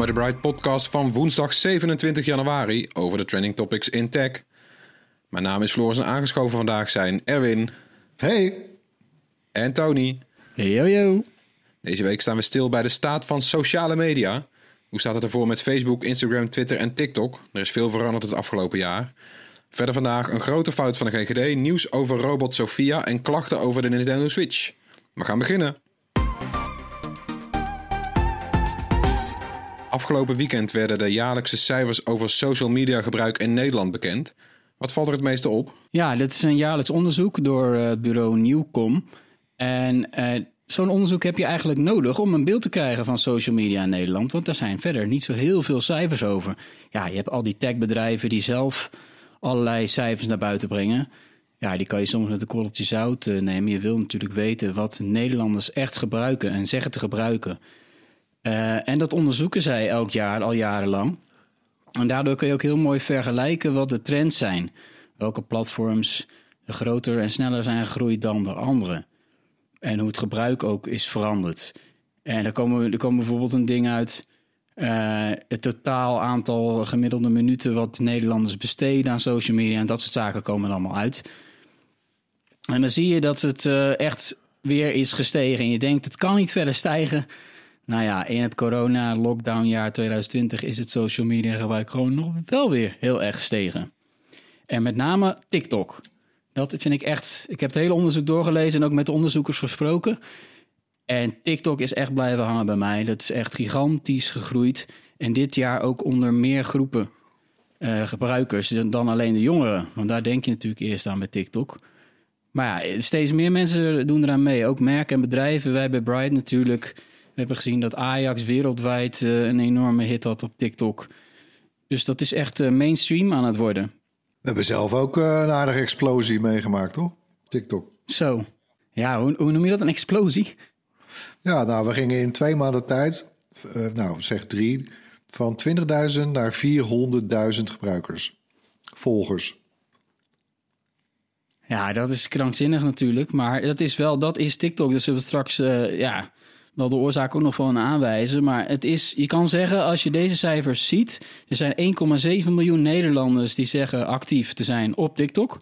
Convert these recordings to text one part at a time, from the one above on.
Bij de Bright Podcast van woensdag 27 januari over de trending topics in tech. Mijn naam is Floris en aangeschoven vandaag zijn Erwin Hey, en Tony. Yo, yo. Deze week staan we stil bij de staat van sociale media. Hoe staat het ervoor met Facebook, Instagram, Twitter en TikTok? Er is veel veranderd het afgelopen jaar. Verder vandaag een grote fout van de GGD, nieuws over robot Sophia en klachten over de Nintendo Switch. We gaan beginnen. Afgelopen weekend werden de jaarlijkse cijfers over social media gebruik in Nederland bekend. Wat valt er het meeste op? Ja, dit is een jaarlijks onderzoek door het bureau Nieuwcom. En eh, zo'n onderzoek heb je eigenlijk nodig om een beeld te krijgen van social media in Nederland. Want er zijn verder niet zo heel veel cijfers over. Ja, je hebt al die techbedrijven die zelf allerlei cijfers naar buiten brengen. Ja, die kan je soms met een korreltje zout eh, nemen. Je wil natuurlijk weten wat Nederlanders echt gebruiken en zeggen te gebruiken. Eh, en dat onderzoeken zij elk jaar, al jarenlang. En daardoor kun je ook heel mooi vergelijken wat de trends zijn. Welke platforms er groter en sneller zijn gegroeid dan de andere. En hoe het gebruik ook is veranderd. En er komen, er komen bijvoorbeeld een ding uit. eh, het totaal aantal gemiddelde minuten wat Nederlanders besteden aan social media en dat soort zaken komen er allemaal uit. En dan zie je dat het eh, echt weer is gestegen. En je denkt, het kan niet verder stijgen. Nou ja, in het corona-lockdown-jaar 2020 is het social media gebruik gewoon nog wel weer heel erg gestegen. En met name TikTok. Dat vind ik echt. Ik heb het hele onderzoek doorgelezen en ook met de onderzoekers gesproken. En TikTok is echt blijven hangen bij mij. Dat is echt gigantisch gegroeid. En dit jaar ook onder meer groepen eh, gebruikers dan alleen de jongeren. Want daar denk je natuurlijk eerst aan bij TikTok. Maar ja, steeds meer mensen doen eraan mee. Ook merken en bedrijven. Wij bij Bright natuurlijk. Hebben gezien dat Ajax wereldwijd eh, een enorme hit had op TikTok. Dus dat is echt eh, mainstream aan het worden. we hebben zelf ook eh, een aardige explosie meegemaakt, toch? TikTok. Zo. Ja, hoe, hoe noem je dat? Een explosie? Ja, nou, we gingen in twee maanden tijd, nou zeg drie, van 20.000 naar 400.000 gebruikers. Volgers. Ja, dat is krankzinnig natuurlijk. Maar dat is wel, dat is TikTok. Dus we straks ja, wel de oorzaak ook nog van aanwijzen. Maar het is, je kan zeggen, als je deze cijfers ziet... er zijn 1,7 miljoen Nederlanders die zeggen actief te zijn op TikTok.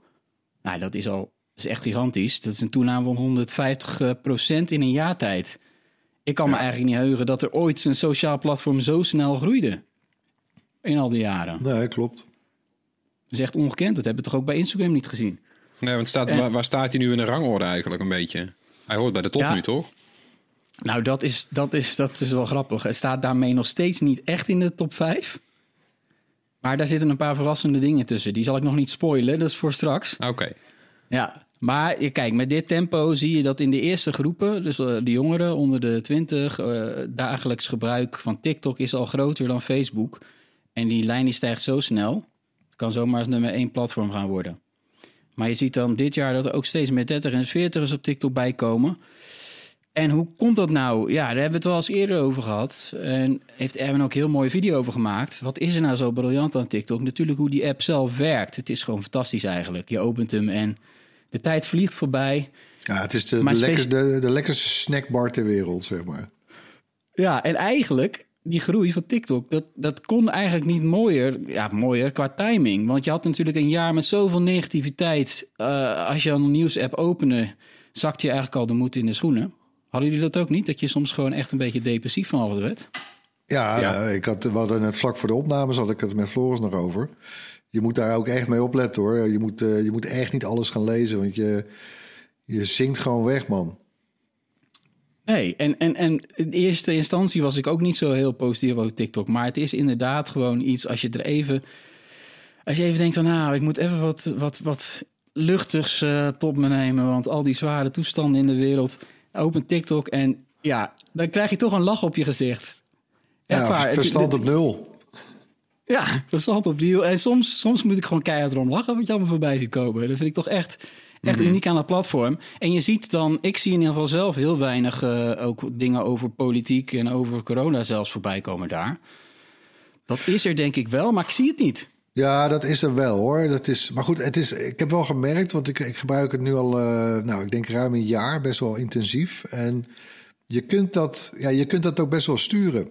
Nou, dat is al dat is echt gigantisch. Dat is een toename van 150 procent in een jaar tijd. Ik kan me eigenlijk niet heugen dat er ooit een sociaal platform zo snel groeide. In al die jaren. Nee, klopt. Dat is echt ongekend. Dat hebben we toch ook bij Instagram niet gezien. Nee, want staat, En- waar, waar staat hij nu in de rangorde eigenlijk een beetje? Hij hoort bij de top Ja. nu, toch? Nou, dat is, dat, is, dat is wel grappig. Het staat daarmee nog steeds niet echt in de top 5. Maar daar zitten een paar verrassende dingen tussen. Die zal ik nog niet spoilen, dat is voor straks. Oké. Ja, maar kijk, met dit tempo zie je dat in de eerste groepen, dus eh, de jongeren onder de 20, eh, dagelijks gebruik van TikTok is al groter dan Facebook. En die lijn die stijgt zo snel. Het kan zomaar nummer één platform gaan worden. Maar je ziet dan dit jaar dat er ook steeds meer 30 en 40ers op TikTok bijkomen. En hoe komt dat nou? Ja, daar hebben we het wel eens eerder over gehad. En heeft Erwin ook een heel mooie video over gemaakt. Wat is er nou zo briljant aan TikTok? Natuurlijk hoe die app zelf werkt. Het is gewoon fantastisch eigenlijk. Je opent hem en de tijd vliegt voorbij. Ja, het is de, de lekkerste snackbar ter wereld, zeg maar. Ja, en eigenlijk, die groei van TikTok, dat, dat kon eigenlijk niet mooier, ja, mooier qua timing. Want je had natuurlijk een jaar met zoveel negativiteit. Eh, als je een nieuws-app opende, zakte je eigenlijk al de moed in de schoenen. Hadden jullie dat ook niet? Dat je soms gewoon echt een beetje depressief van alles werd? Ja, Ja. nou, ik had, we hadden net vlak voor de opnames had ik het met Floris nog over. Je moet daar ook echt mee opletten hoor. Je moet, eh, je moet echt niet alles gaan lezen, want je, je zinkt gewoon weg, man. Nee, en, en, en in eerste instantie was ik ook niet zo heel positief over TikTok. Maar het is inderdaad gewoon iets als je er even. Als je even denkt van nou, ik moet even wat, wat, wat luchtigs eh, tot me nemen. Want al die zware toestanden in de wereld. Open TikTok en ja, dan krijg je toch een lach op je gezicht. Echt Ja, waar. Verstand op nul. Ja, verstand op deal. En soms, soms moet ik gewoon keihard erom lachen wat je allemaal voorbij ziet komen. Dat vind ik toch echt, echt uniek aan dat platform. En je ziet dan, ik zie in ieder geval zelf heel weinig eh, ook dingen over politiek en over corona zelfs voorbij komen daar. Dat is er denk ik wel, maar ik zie het niet. Ja, dat is er wel hoor. Dat is, maar goed, het is, ik heb wel gemerkt, want ik, ik gebruik het nu al, eh, nou, ik denk ruim een jaar, best wel intensief. En je kunt dat, ja, je kunt dat ook best wel sturen.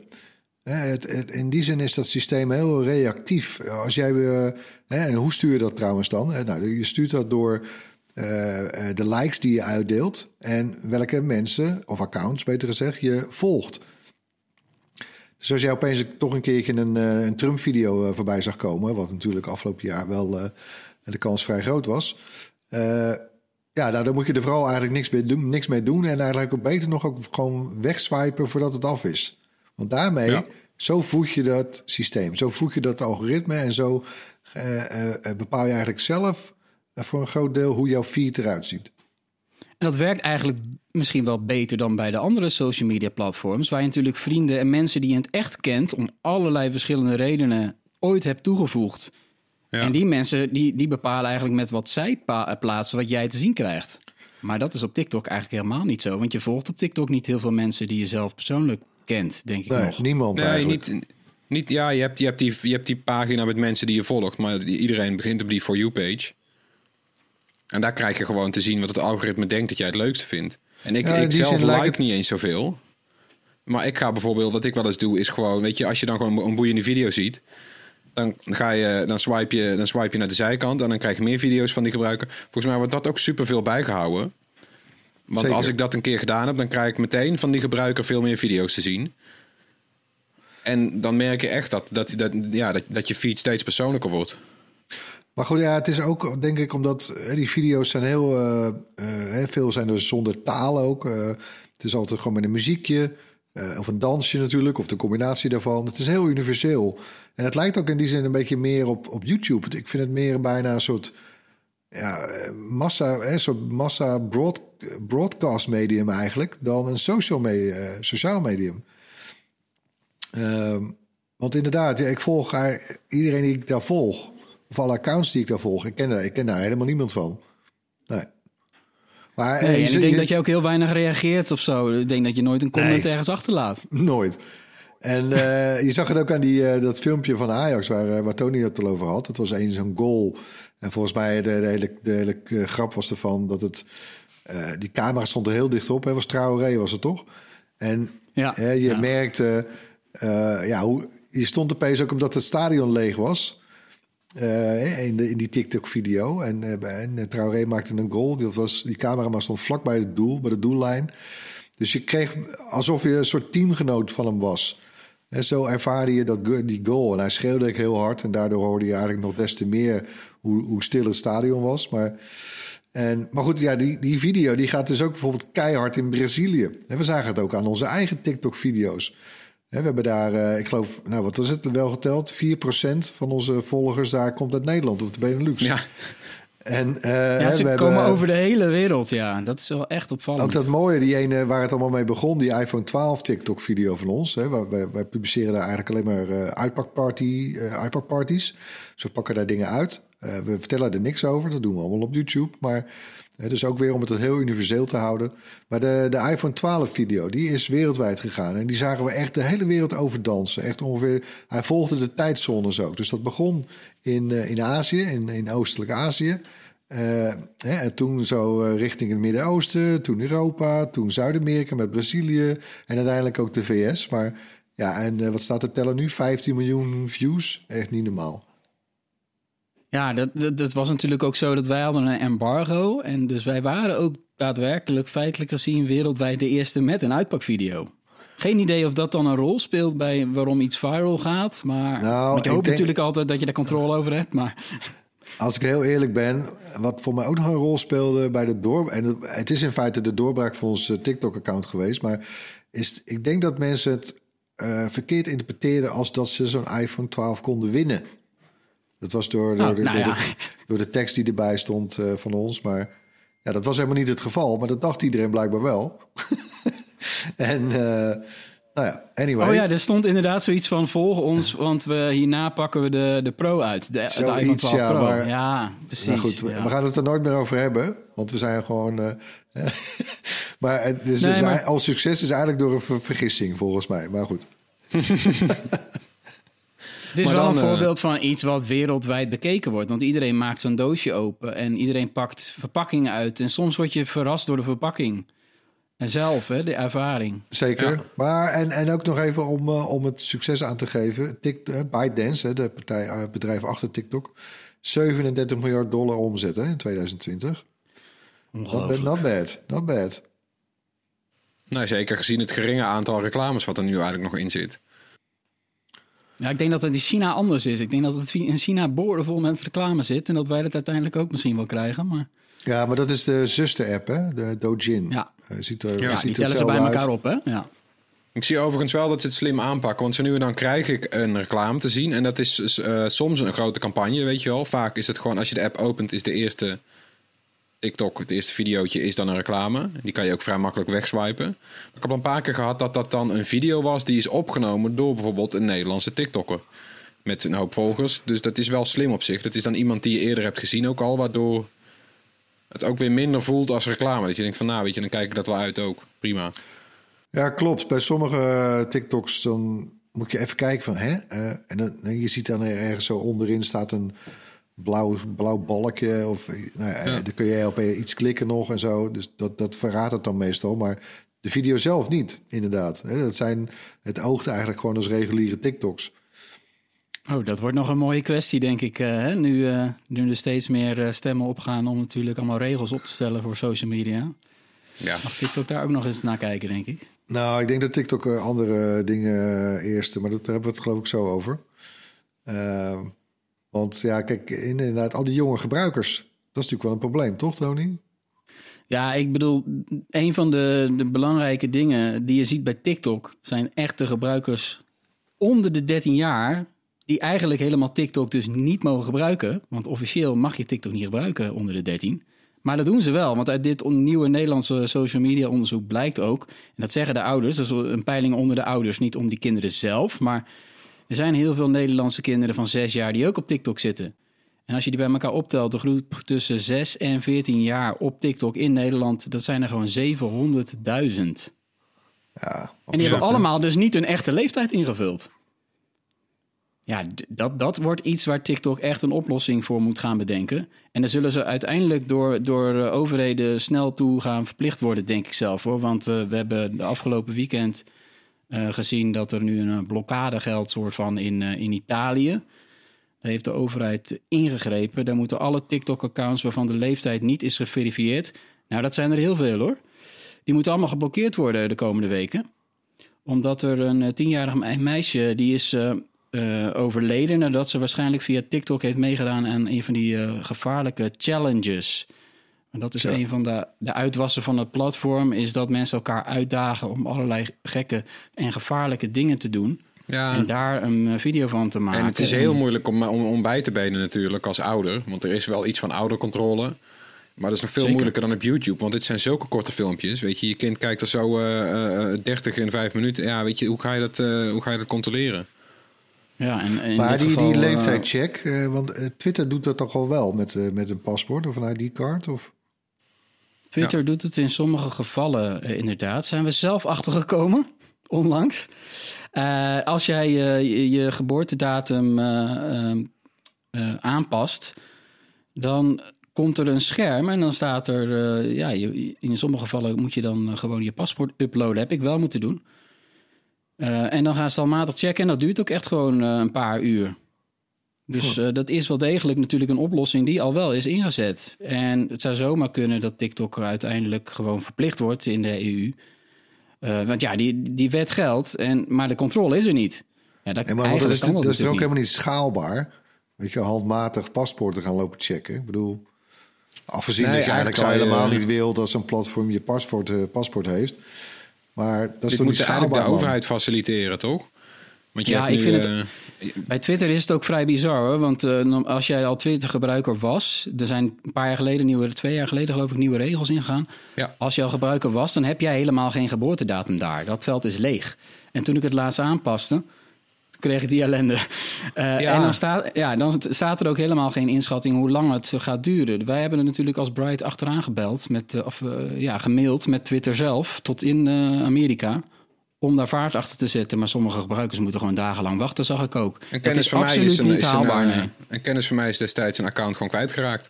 Hè, het, in die zin is dat systeem heel reactief. Als jij, eh, hè, en hoe stuur je dat trouwens dan? Hè, Nou, je stuurt dat door eh, eh, de likes die je uitdeelt en welke mensen, of accounts beter gezegd, je volgt. Dus als jij opeens toch een keertje een, eh, een Trump-video eh, voorbij zag komen, wat natuurlijk afgelopen jaar wel eh, de kans vrij groot was. ja, nou, dan moet je er vooral eigenlijk niks mee doen, niks mee doen. En eigenlijk ook beter nog ook gewoon wegswipen voordat het af is. Want daarmee, Ja. zo voed je dat systeem. Zo voed je dat algoritme. En zo bepaal je eigenlijk zelf voor een groot deel hoe jouw feed eruit ziet. En dat werkt eigenlijk misschien wel beter dan bij de andere social media platforms, waar je natuurlijk vrienden en mensen die je in het echt kent, om allerlei verschillende redenen ooit hebt toegevoegd. Ja. En die mensen die, die bepalen eigenlijk met wat zij pa- plaatsen wat jij te zien krijgt. Maar dat is op TikTok eigenlijk helemaal niet zo. Want je volgt op TikTok niet heel veel mensen die je zelf persoonlijk kent, denk ik Nee, nog. niemand Nee, eigenlijk. niet, niet. Ja, je hebt, je, hebt die, je hebt die pagina met mensen die je volgt, maar iedereen begint op die For You-page. En daar krijg je gewoon te zien wat het algoritme denkt dat jij het leukste vindt. En ik, Ja, ik zelf like het- niet eens zoveel. Maar ik ga bijvoorbeeld, wat ik wel eens doe, is gewoon, weet je, als je dan gewoon een boeiende video ziet, dan ga je, dan swipe je, dan swipe je naar de zijkant en dan krijg je meer video's van die gebruiker. Volgens mij wordt dat ook superveel bijgehouden. Want Zeker. als ik dat een keer gedaan heb, dan krijg ik meteen van die gebruiker veel meer video's te zien. En dan merk je echt dat, dat, dat, ja, dat, dat je feed steeds persoonlijker wordt. Maar goed, ja, het is ook denk ik omdat die video's zijn heel eh, eh, veel zijn er zonder taal ook. Eh, het is altijd gewoon met een muziekje of een dansje natuurlijk of de combinatie daarvan. Het is heel universeel en het lijkt ook in die zin een beetje meer op, op YouTube. Ik vind het meer bijna een soort ja, massa, een soort massa broad, broadcast medium eigenlijk dan een social me- sociaal medium. Ehm, want inderdaad, ja, ik volg iedereen die ik daar volg, of alle accounts die ik daar volg, ik ken daar, ik ken daar helemaal niemand van. Nee. Maar eh, Nee, en ik denk je- dat je ook heel weinig reageert of zo. Ik denk dat je nooit een comment Nee. ergens achterlaat. Nooit. En eh, je zag het ook aan die, eh, dat filmpje van Ajax waar, waar Tony het al over had. Dat was een zo'n goal. En volgens mij de, de hele, de hele grap was ervan dat het... die camera stond er heel dicht op. Hè, was Traoré was het toch? En Ja. hè, je Ja. merkte... ja, hoe, je stond opeens ook omdat het stadion leeg was. Eh, in, in die TikTok-video. En, eh, en eh, maakte een goal. Dat was, die camera stond vlak bij het doel, bij de doellijn. Dus je kreeg alsof je een soort teamgenoot van hem was. En zo ervaarde je dat, die goal. En hij schreeuwde heel hard. En daardoor hoorde je eigenlijk nog des te meer hoe, hoe stil het stadion was. Maar, en, maar goed, ja, die, die video die gaat dus ook bijvoorbeeld keihard in Brazilië. We zagen het ook aan onze eigen TikTok-video's. Hè, We hebben daar, eh, ik geloof, nou wat was het wel geteld? 4% van onze volgers daar komt uit Nederland of de Benelux. Ja, En, eh, Ja, ze we komen hebben- over de hele wereld, ja. Dat is wel echt opvallend. ook dat mooie, die ene waar het allemaal mee begon, die iPhone 12 TikTok-video van ons. Hè, wij, wij, wij publiceren daar eigenlijk alleen maar eh uitpakparty, eh, uitpakparties. Ze pakken daar dingen uit. Eh, we vertellen er niks over, dat doen we allemaal op YouTube. Maar eh, dus ook weer om het heel universeel te houden. Maar de, de iPhone 12-video, die is wereldwijd gegaan. En die zagen we echt de hele wereld overdansen. Echt ongeveer, hij volgde de tijdzones ook. Dus dat begon in, eh, in Azië, in, in Oostelijk Azië. Eh, en toen zo richting het Midden-Oosten, toen Europa, toen Zuid-Amerika met Brazilië en uiteindelijk ook de VS. Maar Ja, en wat staat er tellen nu? 15 miljoen views. Echt niet normaal. Ja, dat, dat, dat was natuurlijk ook zo dat wij hadden een embargo. En dus wij waren ook daadwerkelijk, feitelijk gezien, wereldwijd de eerste met een uitpakvideo. Geen idee of dat dan een rol speelt bij waarom iets viral gaat. Maar Nou, ik denk- natuurlijk altijd dat je daar controle over hebt. Maar Als ik heel eerlijk ben, wat voor mij ook nog een rol speelde bij de door... En het- het is in feite de doorbraak van ons eh, TikTok-account geweest. Maar is, ik denk dat mensen het eh, verkeerd interpreteerden... als dat ze zo'n iPhone 12 konden winnen. Dat was door, door, Nou, de, nou door, ja. de, door de tekst die erbij stond eh, van ons. Maar ja, dat was helemaal niet het geval. Maar dat dacht iedereen blijkbaar wel. en eh, nou ja, anyway. oh ja, er stond inderdaad zoiets van volg ons, want we hierna pakken we de, de Pro uit. De, de Zoiets, 12 ja, Pro. maar- ja, precies. Nou goed, we, ja. we gaan het er nooit meer over hebben, want we zijn gewoon. eh, maar het is Nee, dus maar- al succes is eigenlijk door een ver- vergissing volgens mij. Maar goed. Het is Maar wel dan, een eh, voorbeeld van iets wat wereldwijd bekeken wordt. Want iedereen maakt zo'n doosje open en iedereen pakt verpakkingen uit. En soms word je verrast door de verpakking. En zelf, hè, de ervaring. Zeker. Ja. Maar en, en ook nog even om, eh, om het succes aan te geven. Tik, eh, ByteDance, hè, de partij, bedrijf achter TikTok. 37 miljard dollar omzet hè, in 2020. Not bad, not bad. Not bad. Nou, zeker gezien het geringe aantal reclames wat er nu eigenlijk nog in zit. Ja, ik denk dat het in China anders is. Ik denk dat het in China boordevol met reclame zit. En dat wij dat uiteindelijk ook misschien wel krijgen. Maar Ja, maar dat is de zuster-app, hè? de Douyin. ja, Eh, ziet er, ja, ziet die tellen ze bij elkaar uit. op, hè? Ja. Ik zie overigens wel dat ze het slim aanpakken. Want zo nu en dan krijg ik een reclame te zien. En dat is eh, soms een grote campagne, weet je wel. Vaak is het gewoon, als je de app opent, is de eerste TikTok, het eerste videootje, is dan een reclame. Die kan je ook vrij makkelijk wegswipen. Ik heb al een paar keer gehad dat dat dan een video was... die is opgenomen door bijvoorbeeld een Nederlandse TikToker. Met een hoop volgers. Dus dat is wel slim op zich. Dat is dan iemand die je eerder hebt gezien ook al. Waardoor het ook weer minder voelt als reclame. Dat je denkt van, nou weet je, dan kijk ik dat wel uit ook. Prima. Ja, klopt. Bij sommige eh, TikToks dan moet je even kijken van, hè? Eh, en dan, en je ziet dan ergens zo onderin staat een blauw, blauw balkje. Of, nou ja, Dan kun je op iets klikken nog en zo. Dus dat, dat verraadt het dan meestal. Maar de video zelf niet, inderdaad. Hè, Dat zijn, het oogt eigenlijk gewoon als reguliere TikToks. Oh, dat wordt nog een mooie kwestie, denk ik. eh, hè? Nu, eh, nu er steeds meer eh, stemmen opgaan om natuurlijk allemaal regels op te stellen voor social media. Ja. Mag TikTok daar ook nog eens naar kijken, denk ik. Nou, ik denk dat TikTok eh, andere dingen eerste, maar dat, daar hebben we het geloof ik zo over. Want ja, kijk, inderdaad, al die jonge gebruikers, dat is natuurlijk wel een probleem, toch, Tony? Ja, ik bedoel, een van de, de belangrijke dingen die je ziet bij TikTok zijn echte gebruikers onder de 13 jaar. Die eigenlijk helemaal TikTok dus niet mogen gebruiken. Want officieel mag je TikTok niet gebruiken onder de 13. Maar dat doen ze wel. Want uit dit nieuwe Nederlandse social media onderzoek blijkt ook. En dat zeggen de ouders. Is een peiling onder de ouders. Niet om die kinderen zelf. Maar er zijn heel veel Nederlandse kinderen van 6 jaar die ook op TikTok zitten. En als je die bij elkaar optelt, de groep tussen 6 en 14 jaar op TikTok in Nederland, dat zijn er gewoon 700.000. Ja, En die hebben allemaal dus niet hun echte leeftijd ingevuld. Ja, dat, dat wordt iets waar TikTok echt een oplossing voor moet gaan bedenken. En daar zullen ze uiteindelijk door, door overheden snel toe gaan verplicht worden, denk ik zelf hoor. Want eh, we hebben de afgelopen weekend eh, gezien dat er nu een eh, blokkade geldt, soort van in, eh, in Italië. Daar heeft de overheid ingegrepen. Daar moeten alle TikTok-accounts waarvan de leeftijd niet is geverifieerd. Nou, dat zijn er heel veel hoor. Die moeten allemaal geblokkeerd worden de komende weken. Omdat er een tienjarig me- meisje die is eh, overleden nadat ze waarschijnlijk via TikTok heeft meegedaan aan een van die gevaarlijke challenges. En dat is Ja. een van de, de uitwassen van het platform, is dat mensen elkaar uitdagen om allerlei gekke en gevaarlijke dingen te doen. Ja. En daar een eh, video van te maken. En het is heel moeilijk om, om, om bij te benen natuurlijk als ouder. Want er is wel iets van oudercontrole. Maar dat is nog veel Zeker. moeilijker dan op YouTube. Want dit zijn zulke korte filmpjes. Weet je, je kind kijkt er zo eh, eh, 30 in 5 minuten. Ja, weet je, hoe ga je dat, eh, hoe ga je dat controleren? Ja, en, Maar dit die, geval, die eh, leeftijdcheck, eh, want Twitter doet dat toch al wel met, eh, met een paspoort of een ID-card? Of... Twitter doet het in sommige gevallen eh, inderdaad. Zijn we zelf achtergekomen, onlangs. Eh, als jij eh, je, je geboortedatum eh, eh, eh, aanpast, dan komt er een scherm en dan staat er... ja, je, in sommige gevallen moet je dan gewoon je paspoort uploaden. Heb ik wel moeten doen. En dan gaan ze matig checken en dat duurt ook echt gewoon een paar uur. Dus eh, dat is wel degelijk natuurlijk een oplossing die al wel is ingezet. En het zou zomaar kunnen dat TikTok uiteindelijk gewoon verplicht wordt in de EU. Eh, want ja, die, die wet geldt, en, maar de controle is er niet. Ja, dat, En maar want dat is, eigenlijk dat is ook helemaal niet schaalbaar. Weet je, handmatig paspoorten gaan lopen checken. Ik bedoel, afgezien Nee, dat je eigenlijk eigenlijk helemaal niet wil dat zo'n platform je paspoort, eh, paspoort heeft. Maar dat is Dit toch moet niet eigenlijk schaalbaar, de man? overheid faciliteren, toch? Want je Ja, ik nu, vind het- eh, Bij Twitter is het ook vrij bizar hoor. Want eh, als jij al Twitter-gebruiker was, er zijn een paar jaar geleden, nieuwe, twee jaar geleden geloof ik, nieuwe regels ingegaan. Ja. Als je al gebruiker was, dan heb jij helemaal geen geboortedatum daar. Dat veld is leeg. En toen ik het laatst aanpaste, kreeg ik die ellende. Eh, Ja. En dan staat, ja, dan staat er ook helemaal geen inschatting hoe lang het gaat duren. Wij hebben er natuurlijk als Bright achteraan gebeld, met, of ja, gemaild met Twitter zelf tot in Amerika. Om daar vaart achter te zetten. Maar sommige gebruikers moeten gewoon dagenlang wachten, zag ik ook. Een dat kennis is van mij is een, is haalbaar, eh, nee. een kennis van mij is destijds een account gewoon kwijtgeraakt.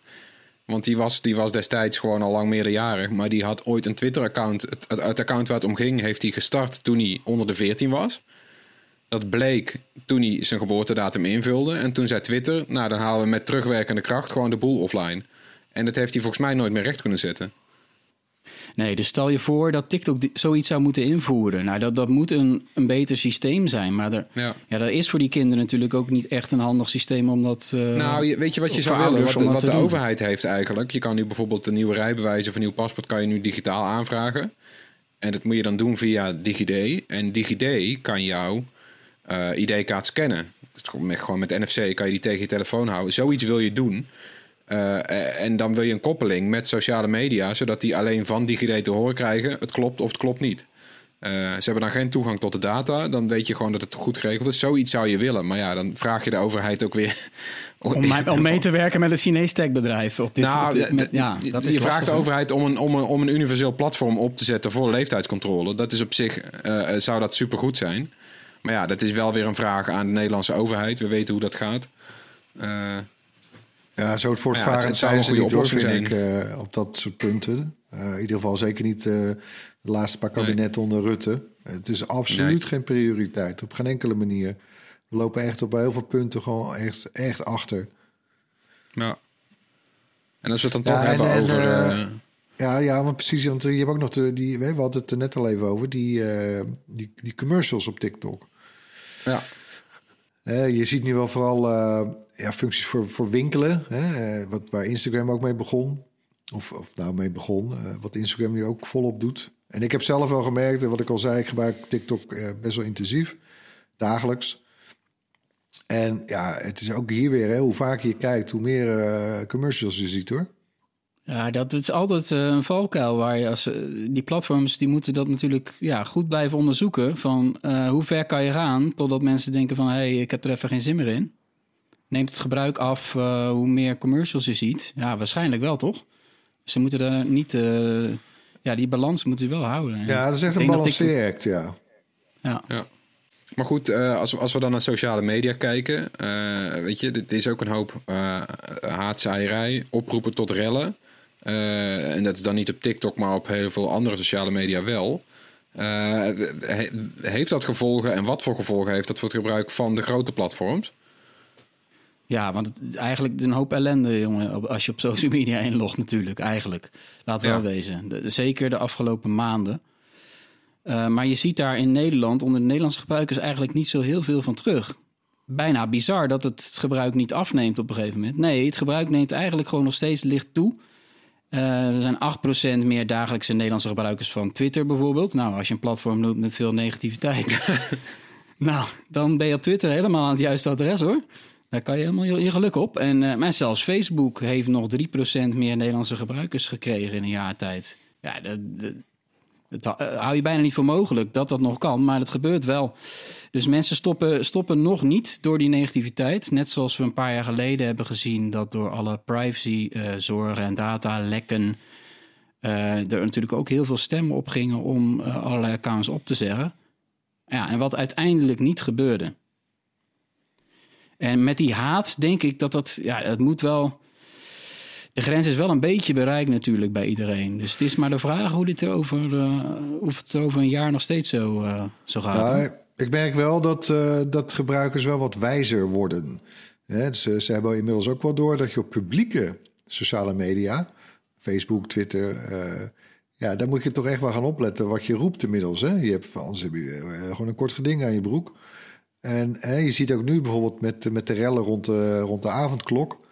Want die was, die was destijds gewoon al lang meerderjarig. Maar die had ooit een Twitter-account. Het, het, het account waar het om ging, heeft hij gestart toen hij onder de 14 was. Dat bleek toen hij zijn geboortedatum invulde. En toen zei Twitter, nou dan halen we met terugwerkende kracht gewoon de boel offline. En dat heeft hij volgens mij nooit meer recht kunnen zetten. Nee, dus stel je voor dat TikTok zoiets zou moeten invoeren. Nou, dat, dat moet een, een beter systeem zijn. Maar er, Ja. is voor die kinderen natuurlijk ook niet echt een handig systeem om dat. eh, Nou, je- weet je wat je zou willen? Wat, wat de doen. overheid heeft eigenlijk. Je kan nu bijvoorbeeld een nieuwe rijbewijs of een nieuw paspoort kan je nu digitaal aanvragen. En dat moet je dan doen via DigiD. En DigiD kan jouw eh, ID-kaart scannen. Dus gewoon met NFC kan je die tegen je telefoon houden. Zoiets wil je doen. Eh, en dan wil je een koppeling met sociale media, zodat die alleen van DigiD te horen krijgen: het klopt of het klopt niet. Eh, ze hebben dan geen toegang tot de data. Dan weet je gewoon dat het goed geregeld is. Zoiets zou je willen. Maar ja, dan vraag je de overheid ook weer. om, mij- om mee te werken met een Chinees techbedrijf. Op dit, Nou, op dit- met- ja, dat je is vraagt lastig, de overheid om een, om, een, om een universeel platform op te zetten voor leeftijdscontrole. Dat is op zich, eh, zou dat supergoed zijn. Maar ja, dat is wel weer een vraag aan de Nederlandse overheid. We weten hoe dat gaat. Eh, Ja, zo het Ja, voortvarend zou zijn ze niet hoor, vind ik, eh, op dat soort punten. Eh, in ieder geval zeker niet eh, de laatste paar Nee. kabinetten onder Rutte. Het is absoluut Nee. geen prioriteit, op geen enkele manier. We lopen echt op heel veel punten gewoon echt, echt achter. ja. En als we het dan Ja, toch en- hebben en, over... eh, Ja, ja, maar precies. Want je hebt ook nog de, die, we hadden het er net al even over, die, eh, die, die commercials op TikTok. ja. Je ziet nu wel vooral eh, ja, functies voor, voor winkelen, hè, eh, wat, waar Instagram ook mee begon. Of, of nou mee begon, eh, wat Instagram nu ook volop doet. En ik heb zelf wel gemerkt, wat ik al zei, ik gebruik TikTok best wel intensief, dagelijks. En ja, het is ook hier weer, hè, hoe vaker je kijkt, hoe meer commercials je ziet hoor. Ja, dat is altijd eh, een valkuil waar je als eh, die platforms die moeten dat natuurlijk ja, goed blijven onderzoeken van eh, hoe ver kan je gaan totdat mensen denken van hé, hey, ik heb er even geen zin meer in. Neemt het gebruik af eh, hoe meer commercials je ziet? Ja, waarschijnlijk wel toch? Ze moeten er niet, eh, ja, die balans moeten ze wel houden. Ja, dat is echt een balanceeract, ja. Ja. Ja. Maar goed, eh, als, we- als we dan naar sociale media kijken, eh, weet je, dit is ook een hoop eh haatzaaierij, oproepen tot rellen. Eh, en dat is dan niet op TikTok, maar op heel veel andere sociale media wel. Eh, he- heeft dat gevolgen en wat voor gevolgen heeft dat voor het gebruik van de grote platforms? Ja, want het is eigenlijk een hoop ellende, jongen, als je op social media inlogt natuurlijk, eigenlijk. Laten we Ja. wel wezen. De- zeker de afgelopen maanden. Eh, maar je ziet daar in Nederland, onder de Nederlandse gebruikers, eigenlijk niet zo heel veel van terug. Bijna bizar dat het gebruik niet afneemt op een gegeven moment. Nee, het gebruik neemt eigenlijk gewoon nog steeds licht toe. Eh, er zijn 8% meer dagelijkse Nederlandse gebruikers van Twitter bijvoorbeeld. Nou, als je een platform noemt met veel negativiteit, nou, dan ben je op Twitter helemaal aan het juiste adres hoor. Daar kan je helemaal je, je geluk op. En eh, maar zelfs Facebook heeft nog 3% meer Nederlandse gebruikers gekregen in een jaar tijd. Ja, dat, dat, hou- eh, hou je bijna niet voor mogelijk dat dat nog kan, maar dat gebeurt wel. Dus mensen stoppen, stoppen nog niet door die negativiteit. Net zoals we een paar jaar geleden hebben gezien dat door alle privacyzorgen en datalekken eh er natuurlijk ook heel veel stemmen op gingen om eh, allerlei accounts op te zeggen. Ja, en wat uiteindelijk niet gebeurde. En met die haat denk ik dat dat, ja, het moet wel. De grens is wel een beetje bereikt natuurlijk bij iedereen. Dus het is maar de vraag hoe dit er over, eh, of het er over een jaar nog steeds zo, eh, zo gaat. Nou, Ik merk wel dat, eh, dat gebruikers wel wat wijzer worden. Hè, ze, ze hebben inmiddels ook wel door dat je op publieke sociale media, Facebook, Twitter, ja, daar moet je toch echt wel gaan opletten wat je roept inmiddels. Hè? Je hebt, anders heb je gewoon een kort geding aan je broek. En hè, je ziet ook nu bijvoorbeeld met, met de rellen rond de, rond de avondklok.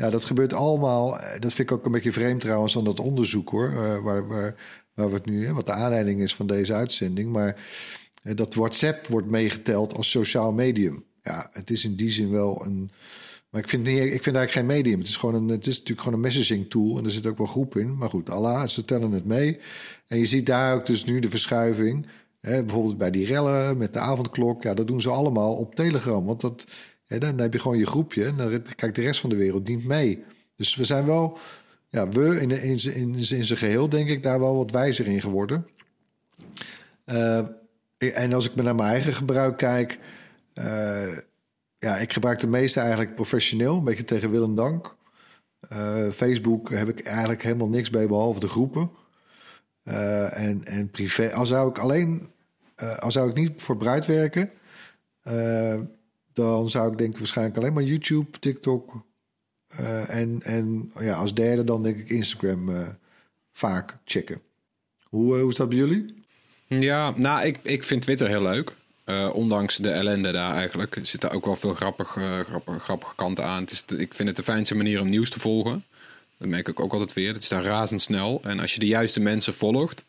Ja, dat gebeurt allemaal. Dat vind ik ook een beetje vreemd trouwens dan dat onderzoek hoor. eh, waar, waar, waar we het nu, hè, wat de aanleiding is van deze uitzending. Maar eh, dat WhatsApp wordt meegeteld als sociaal medium. Ja, het is in die zin wel een. Maar ik vind, niet, ik vind eigenlijk geen medium. Het is, gewoon een, het is natuurlijk gewoon een messaging tool. En er zit ook wel groep in. Maar goed, Allah, ze tellen het mee. En je ziet daar ook dus nu de verschuiving. Hè, bijvoorbeeld bij die rellen met de avondklok. Ja, dat doen ze allemaal op Telegram. Want dat, dan heb je gewoon je groepje. En dan kijkt de rest van de wereld niet mee. Dus we zijn wel, ja, we in, in, in, in zijn geheel denk ik daar wel wat wijzer in geworden. Eh, en als ik naar mijn eigen gebruik kijk... eh, ja, ik gebruik de meeste eigenlijk professioneel, een beetje tegen wil en dank. Eh, Facebook heb ik eigenlijk helemaal niks bij, behalve de groepen. En, en privé, al zou ik alleen, al zou ik niet voor bruid werken, dan zou ik denk ik waarschijnlijk alleen maar YouTube, TikTok eh, en, en ja, als derde dan denk ik Instagram eh, vaak checken. Hoe, eh, hoe is dat bij jullie? Ja, nou, ik, ik vind Twitter heel leuk. Ondanks de ellende daar eigenlijk. Er zitten ook wel veel grappig, eh, grappig, grappige kanten aan. Het is ik vind het de fijnste manier om nieuws te volgen. Dat merk ik ook altijd weer. Het is daar razendsnel. En als je de juiste mensen volgt,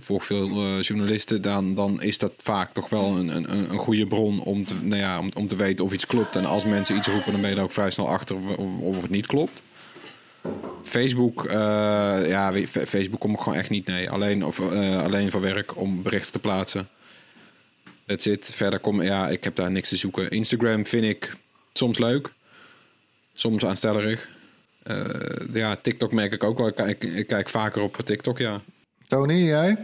volg veel eh, journalisten, dan, dan is dat vaak toch wel een, een, een goede bron om te, nou ja, om, om te weten of iets klopt. En als mensen iets roepen, dan ben je er ook vrij snel achter of, of- het niet klopt. Facebook, eh, ja, Facebook kom ik gewoon echt niet. Nee, alleen, of, eh, alleen voor werk om berichten te plaatsen. That's it. Verder kom ja, ik heb daar niks te zoeken. Instagram vind ik soms leuk, soms aanstellerig. Ja, TikTok merk ik ook wel. Ik ik kijk vaker op TikTok, ja. Tony, jij?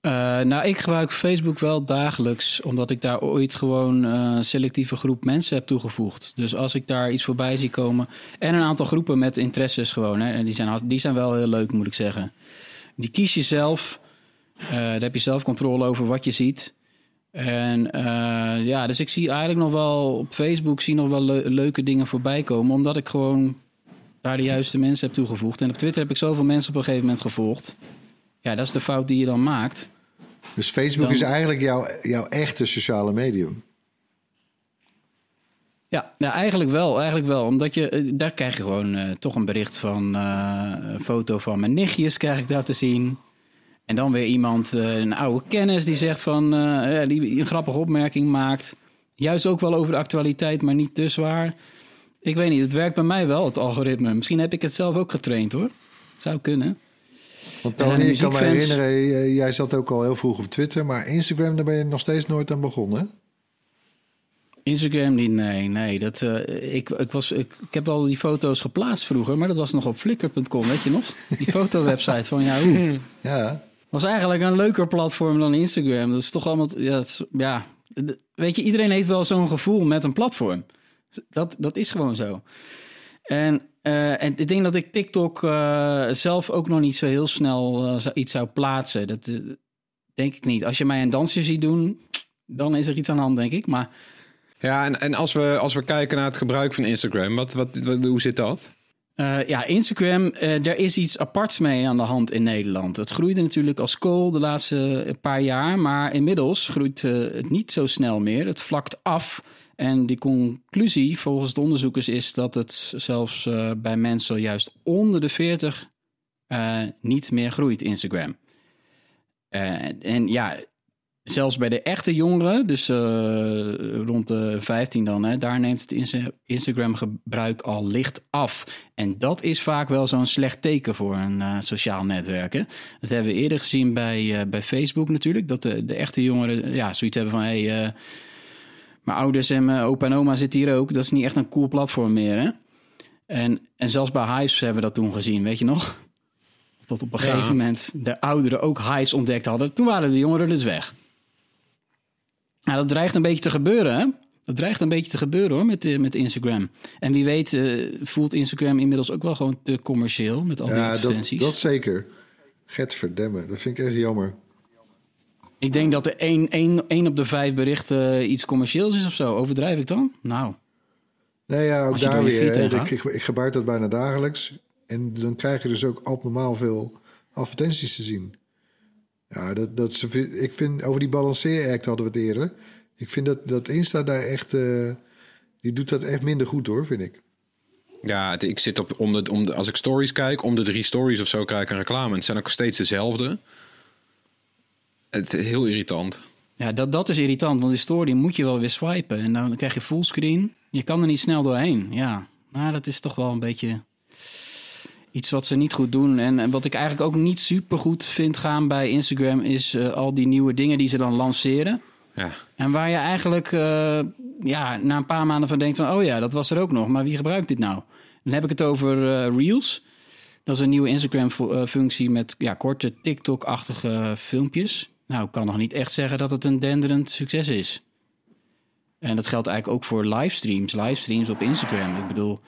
Eh, nou, ik gebruik Facebook wel dagelijks, omdat ik daar ooit gewoon eh, een selectieve groep mensen heb toegevoegd. Dus als ik daar iets voorbij zie komen. En een aantal groepen met interesses gewoon. Hè, die zijn, die zijn wel heel leuk, moet ik zeggen. Die kies je zelf. Eh, daar heb je zelf controle over wat je ziet. En eh, ja, dus ik zie eigenlijk nog wel op Facebook zie nog wel le- leuke dingen voorbij komen. Omdat ik gewoon daar de juiste mensen heb toegevoegd. En op Twitter heb ik zoveel mensen op een gegeven moment gevolgd. Ja, dat is de fout die je dan maakt. Dus Facebook Dan- is eigenlijk jouw, jouw echte sociale medium. Ja, ja, eigenlijk wel. Eigenlijk wel. Omdat je, eh, daar krijg je gewoon eh, toch een bericht van eh, een foto van mijn nichtjes krijg ik daar te zien. En dan weer iemand, een oude kennis, die zegt van die een grappige opmerking maakt. Juist ook wel over de actualiteit, maar niet te zwaar. Ik weet niet, het werkt bij mij wel, het algoritme. Misschien heb ik het zelf ook getraind hoor. Zou kunnen. Want Tony, ik kan me herinneren, eh, jij zat ook al heel vroeg op Twitter, maar Instagram, daar ben je nog steeds nooit aan begonnen. Instagram niet, nee, nee. Dat, eh, ik, ik, was, ik, ik heb al die foto's geplaatst vroeger, maar dat was nog op flickr.com, weet je nog? Die fotowebsite van Yahoo. Ja, was eigenlijk een leuker platform dan Instagram. Dat is toch allemaal, ja, is- ja. weet je, iedereen heeft wel zo'n gevoel met een platform. Dat, dat is gewoon zo. En, eh, en ik denk dat ik TikTok eh, zelf ook nog niet zo heel snel eh, iets zou plaatsen. Dat denk ik niet. Als je mij een dansje ziet doen, dan is er iets aan de hand, denk ik. Maar Ja, en, en als, we, als we kijken naar het gebruik van Instagram, wat, wat, wat- hoe zit dat? Ja, Instagram, daar is iets aparts mee aan de hand in Nederland. Het groeide natuurlijk als kool de laatste paar jaar, maar inmiddels groeit het niet zo snel meer. Het vlakt af. En die conclusie volgens de onderzoekers is dat het zelfs eh, bij mensen juist onder de 40 eh, niet meer groeit, Instagram. Eh, en ja, zelfs bij de echte jongeren, dus rond de 15 dan, hè, daar neemt het Insta- Instagram-gebruik al licht af. En dat is vaak wel zo'n slecht teken voor een sociaal netwerk. Hè. Dat hebben we eerder gezien bij, bij Facebook natuurlijk, dat de, echte jongeren ja, zoiets hebben van... Hey, eh, mijn ouders en mijn opa en oma zitten hier ook. Dat is niet echt een cool platform meer, hè? En, en zelfs bij Hives hebben we dat toen gezien, weet je nog? Dat op een Ja. gegeven moment de ouderen ook Hives ontdekt hadden. Toen waren de jongeren dus weg. Nou, dat dreigt een beetje te gebeuren, hè? Dat dreigt een beetje te gebeuren, hoor, met, eh, met Instagram. En wie weet eh, voelt Instagram inmiddels ook wel gewoon te commercieel... met al die ja dat, advertenties. dat zeker. Getverdemme, dat vind ik echt jammer. Ik denk dat er één, één, één op de vijf berichten iets commercieels is of zo. Overdrijf ik dan? Nou, Nee, ja, ook daar weer. Ik, ik, ik gebruik dat bijna dagelijks. En dan krijg je dus ook abnormaal veel advertenties te zien. Ja, dat, dat, ze- ik vind, over die balanceeract hadden we het eerder. Ik vind dat, dat Insta daar echt, eh, die doet dat echt minder goed hoor, vind ik. Ja, het- ik zit op, om de, om de, als ik stories kijk, om de drie stories of zo krijg ik een reclame. En het zijn ook steeds dezelfde. Het heel irritant. ja, dat, dat is irritant. Want die story moet je wel weer swipen. En dan krijg je fullscreen. Je kan er niet snel doorheen. Ja, nou, dat is toch wel een beetje iets wat ze niet goed doen. En, en wat ik eigenlijk ook niet super goed vind gaan bij Instagram... is eh, al die nieuwe dingen die ze dan lanceren. Ja. En waar je eigenlijk eh, ja, na een paar maanden van denkt van... oh ja, dat was er ook nog, maar wie gebruikt dit nou? Dan heb ik het over eh, Reels. Dat is een nieuwe Instagram-functie met ja, korte TikTok-achtige filmpjes. Nou, ik kan nog niet echt zeggen dat het een denderend succes is. En dat geldt eigenlijk ook voor livestreams. Livestreams op Instagram. Ik bedoel,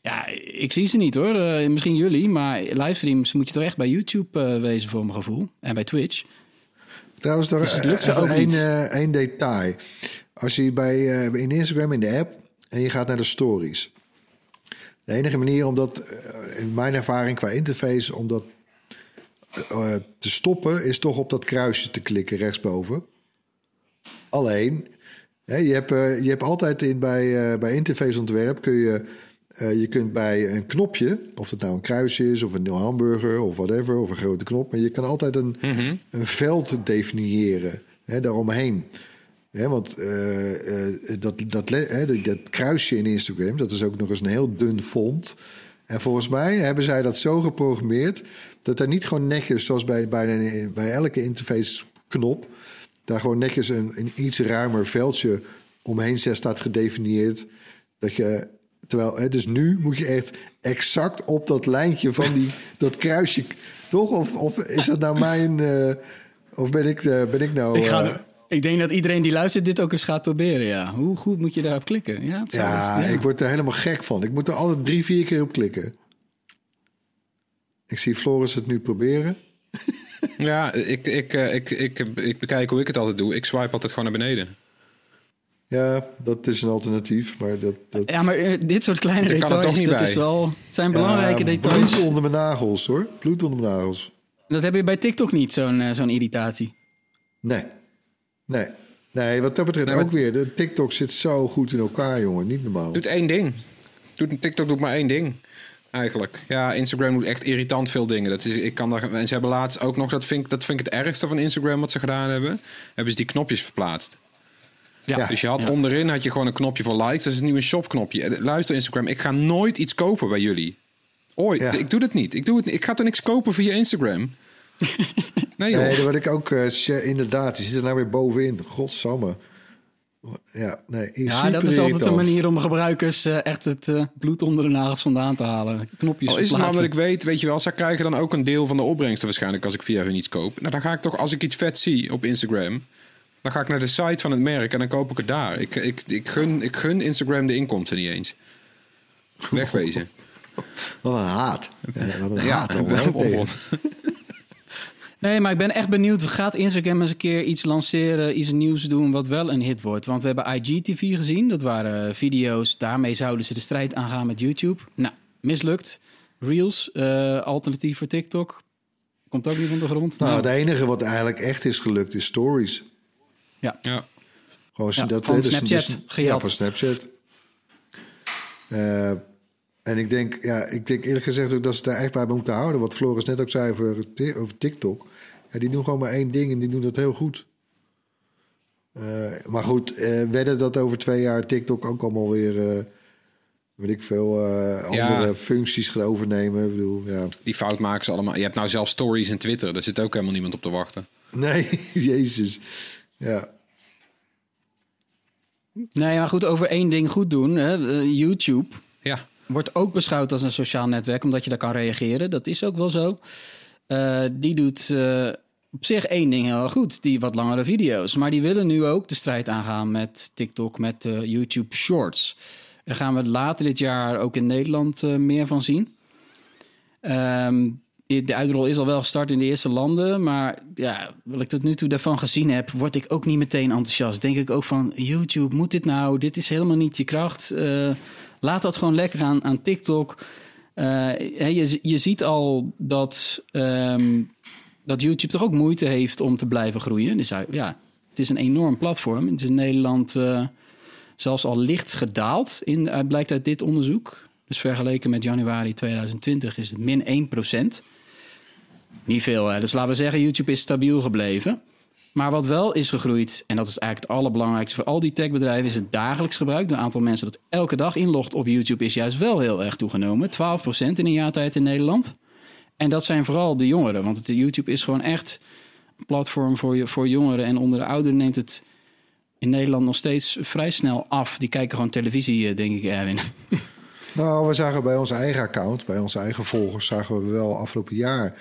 ja, ik zie ze niet hoor. Eh, misschien jullie, maar livestreams moet je toch echt bij YouTube eh, wezen voor mijn gevoel. En bij Twitch. Trouwens, nog Dus het ook één, één detail. Als je bij, in Instagram in de app en je gaat naar de stories. De enige manier om dat, in mijn ervaring qua interface, om dat eh, te stoppen, is toch op dat kruisje te klikken rechtsboven. Alleen, hè, je, hebt, eh, je hebt altijd in, bij, eh, bij interfaceontwerp kun je, je kunt bij een knopje, of het nou een kruis is of een hamburger of whatever, of een grote knop, maar je kan altijd een, een veld definiëren hè, daaromheen. Hè, want dat, dat, hè, dat, dat kruisje in Instagram, dat is ook nog eens een heel dun font. En volgens mij hebben zij dat zo geprogrammeerd dat er niet gewoon netjes, zoals bij, bij, bij elke interface knop, daar gewoon netjes een, een iets ruimer veldje omheen staat gedefinieerd. Dat je, terwijl, hè, dus nu moet je echt exact op dat lijntje van die, dat kruisje, toch? Of, of is dat nou mijn, eh, of ben ik, eh, ben ik nou... Ik, ga, eh, ik denk dat iedereen die luistert dit ook eens gaat proberen, ja. Hoe goed moet je daarop klikken? Ja, het Ja, eens- ik word er helemaal gek van. Ik moet er altijd drie, vier keer op klikken. Ik zie Floris het nu proberen. Ja, ik, ik, eh, ik, ik, ik bekijk hoe ik het altijd doe. Ik swipe altijd gewoon naar beneden. Ja, dat is een alternatief, maar dat... dat Ja, maar eh, dit soort kleine kan details, toch niet dat bij. is wel, het zijn Ja, belangrijke details. Bloed onder mijn nagels, hoor. Bloed onder mijn nagels. Dat heb je bij TikTok niet, zo'n eh, zo'n irritatie. Nee. Nee. Nee, wat dat betreft Nee, maar- ook weer. De TikTok zit zo goed in elkaar, jongen. Niet normaal. Doet één ding. Doet, TikTok doet maar één ding. Eigenlijk. Ja, Instagram doet echt irritant veel dingen. Dat is, ik kan daar, en ze hebben laatst ook nog, dat vind, ik, dat vind ik het ergste van Instagram wat ze gedaan hebben. Hebben ze die knopjes verplaatst. Ja, Dus je had Ja. onderin had je gewoon een knopje voor likes. Dat is nu een shopknopje. Eh, Luister Instagram, ik ga nooit iets kopen bij jullie. Ooit. Ja. Ik doe dat niet. Ik, doe het, niet. ik ga toch niks kopen via Instagram? Nee joh. Nee, dat wat ik ook... eh, share- inderdaad, die zit er nou weer bovenin. Godsamme. Ja, nee. Ja, super dat is altijd een manier om gebruikers eh, echt het eh, bloed onder de nagels vandaan te halen. Knopjes Al is het ik weet, weet je wel, zij krijgen dan ook een deel van de opbrengsten waarschijnlijk als ik via hun iets koop. Nou, dan ga ik toch, als ik iets vet zie op Instagram, dan ga ik naar de site van het merk en dan koop ik het daar. Ik, ik, ik, gun, ik gun Instagram de inkomsten niet eens. Wegwezen. Wat een haat. Ja, wat een Ja, haat wel hè, op tegen. wat. Nee, maar ik ben echt benieuwd. Gaat Instagram eens een keer iets lanceren, iets nieuws doen wat wel een hit wordt? Want we hebben IGTV gezien. Dat waren video's. Daarmee zouden ze de strijd aangaan met YouTube. Nou, mislukt. Reels, eh, alternatief voor TikTok. Komt ook niet van de grond. Nou, Nou, het enige wat eigenlijk echt is gelukt is stories. ja. Ja. Gewoon Ja, dat, van hè, dus- Snapchat, dus- ja, van Snapchat. Eh, en ik denk, ja, ik denk eerlijk gezegd ook dat ze daar echt bij moeten houden. Wat Floris net ook zei over, over TikTok. Ja, die doen gewoon maar één ding en die doen dat heel goed. Eh, maar goed, eh wedden dat over twee jaar TikTok ook allemaal weer, eh, weet ik veel, eh, Ja. andere functies gaat overnemen. Ik bedoel, ja. Die fout maken ze allemaal. Je hebt nou zelf stories en Twitter. Daar zit ook helemaal niemand op te wachten. Nee, jezus. Ja. Nee, maar goed, over één ding goed doen. Hè. YouTube Ja. Wordt ook beschouwd als een sociaal netwerk, omdat je daar kan reageren. Dat is ook wel zo. Eh, die doet eh, op zich één ding heel goed, die wat langere video's. Maar die willen nu ook de strijd aangaan met TikTok, met eh, YouTube Shorts. Daar gaan we later dit jaar ook in Nederland meer van zien. Ehm, de uitrol is al wel gestart in de eerste landen. Maar ja, wat ik tot nu toe daarvan gezien heb, word ik ook niet meteen enthousiast. Denk ik ook van, YouTube, moet dit nou? Dit is helemaal niet je kracht. Eh, laat dat gewoon lekker aan, aan TikTok. Eh, je, je ziet al dat, ehm, dat YouTube toch ook moeite heeft om te blijven groeien. Dus ja, het is een enorm platform. Het is in Nederland uh, zelfs al licht gedaald, in, blijkt uit dit onderzoek. Dus vergeleken met januari 2020 is het min 1%. Niet veel, hè? Dus laten we zeggen, YouTube is stabiel gebleven. Maar wat wel is gegroeid, en dat is eigenlijk het allerbelangrijkste voor al die techbedrijven, is het dagelijks gebruik. Het aantal mensen dat elke dag inlogt op YouTube is juist wel heel erg toegenomen. 12% in een jaar tijd in Nederland. En dat zijn vooral de jongeren, want het, YouTube is gewoon echt een platform voor, voor jongeren. En onder de ouderen neemt het in Nederland nog steeds vrij snel af. Die kijken gewoon televisie, eh, denk ik, Erwin. Nou, we zagen bij onze eigen account, bij onze eigen volgers, zagen we wel afgelopen jaar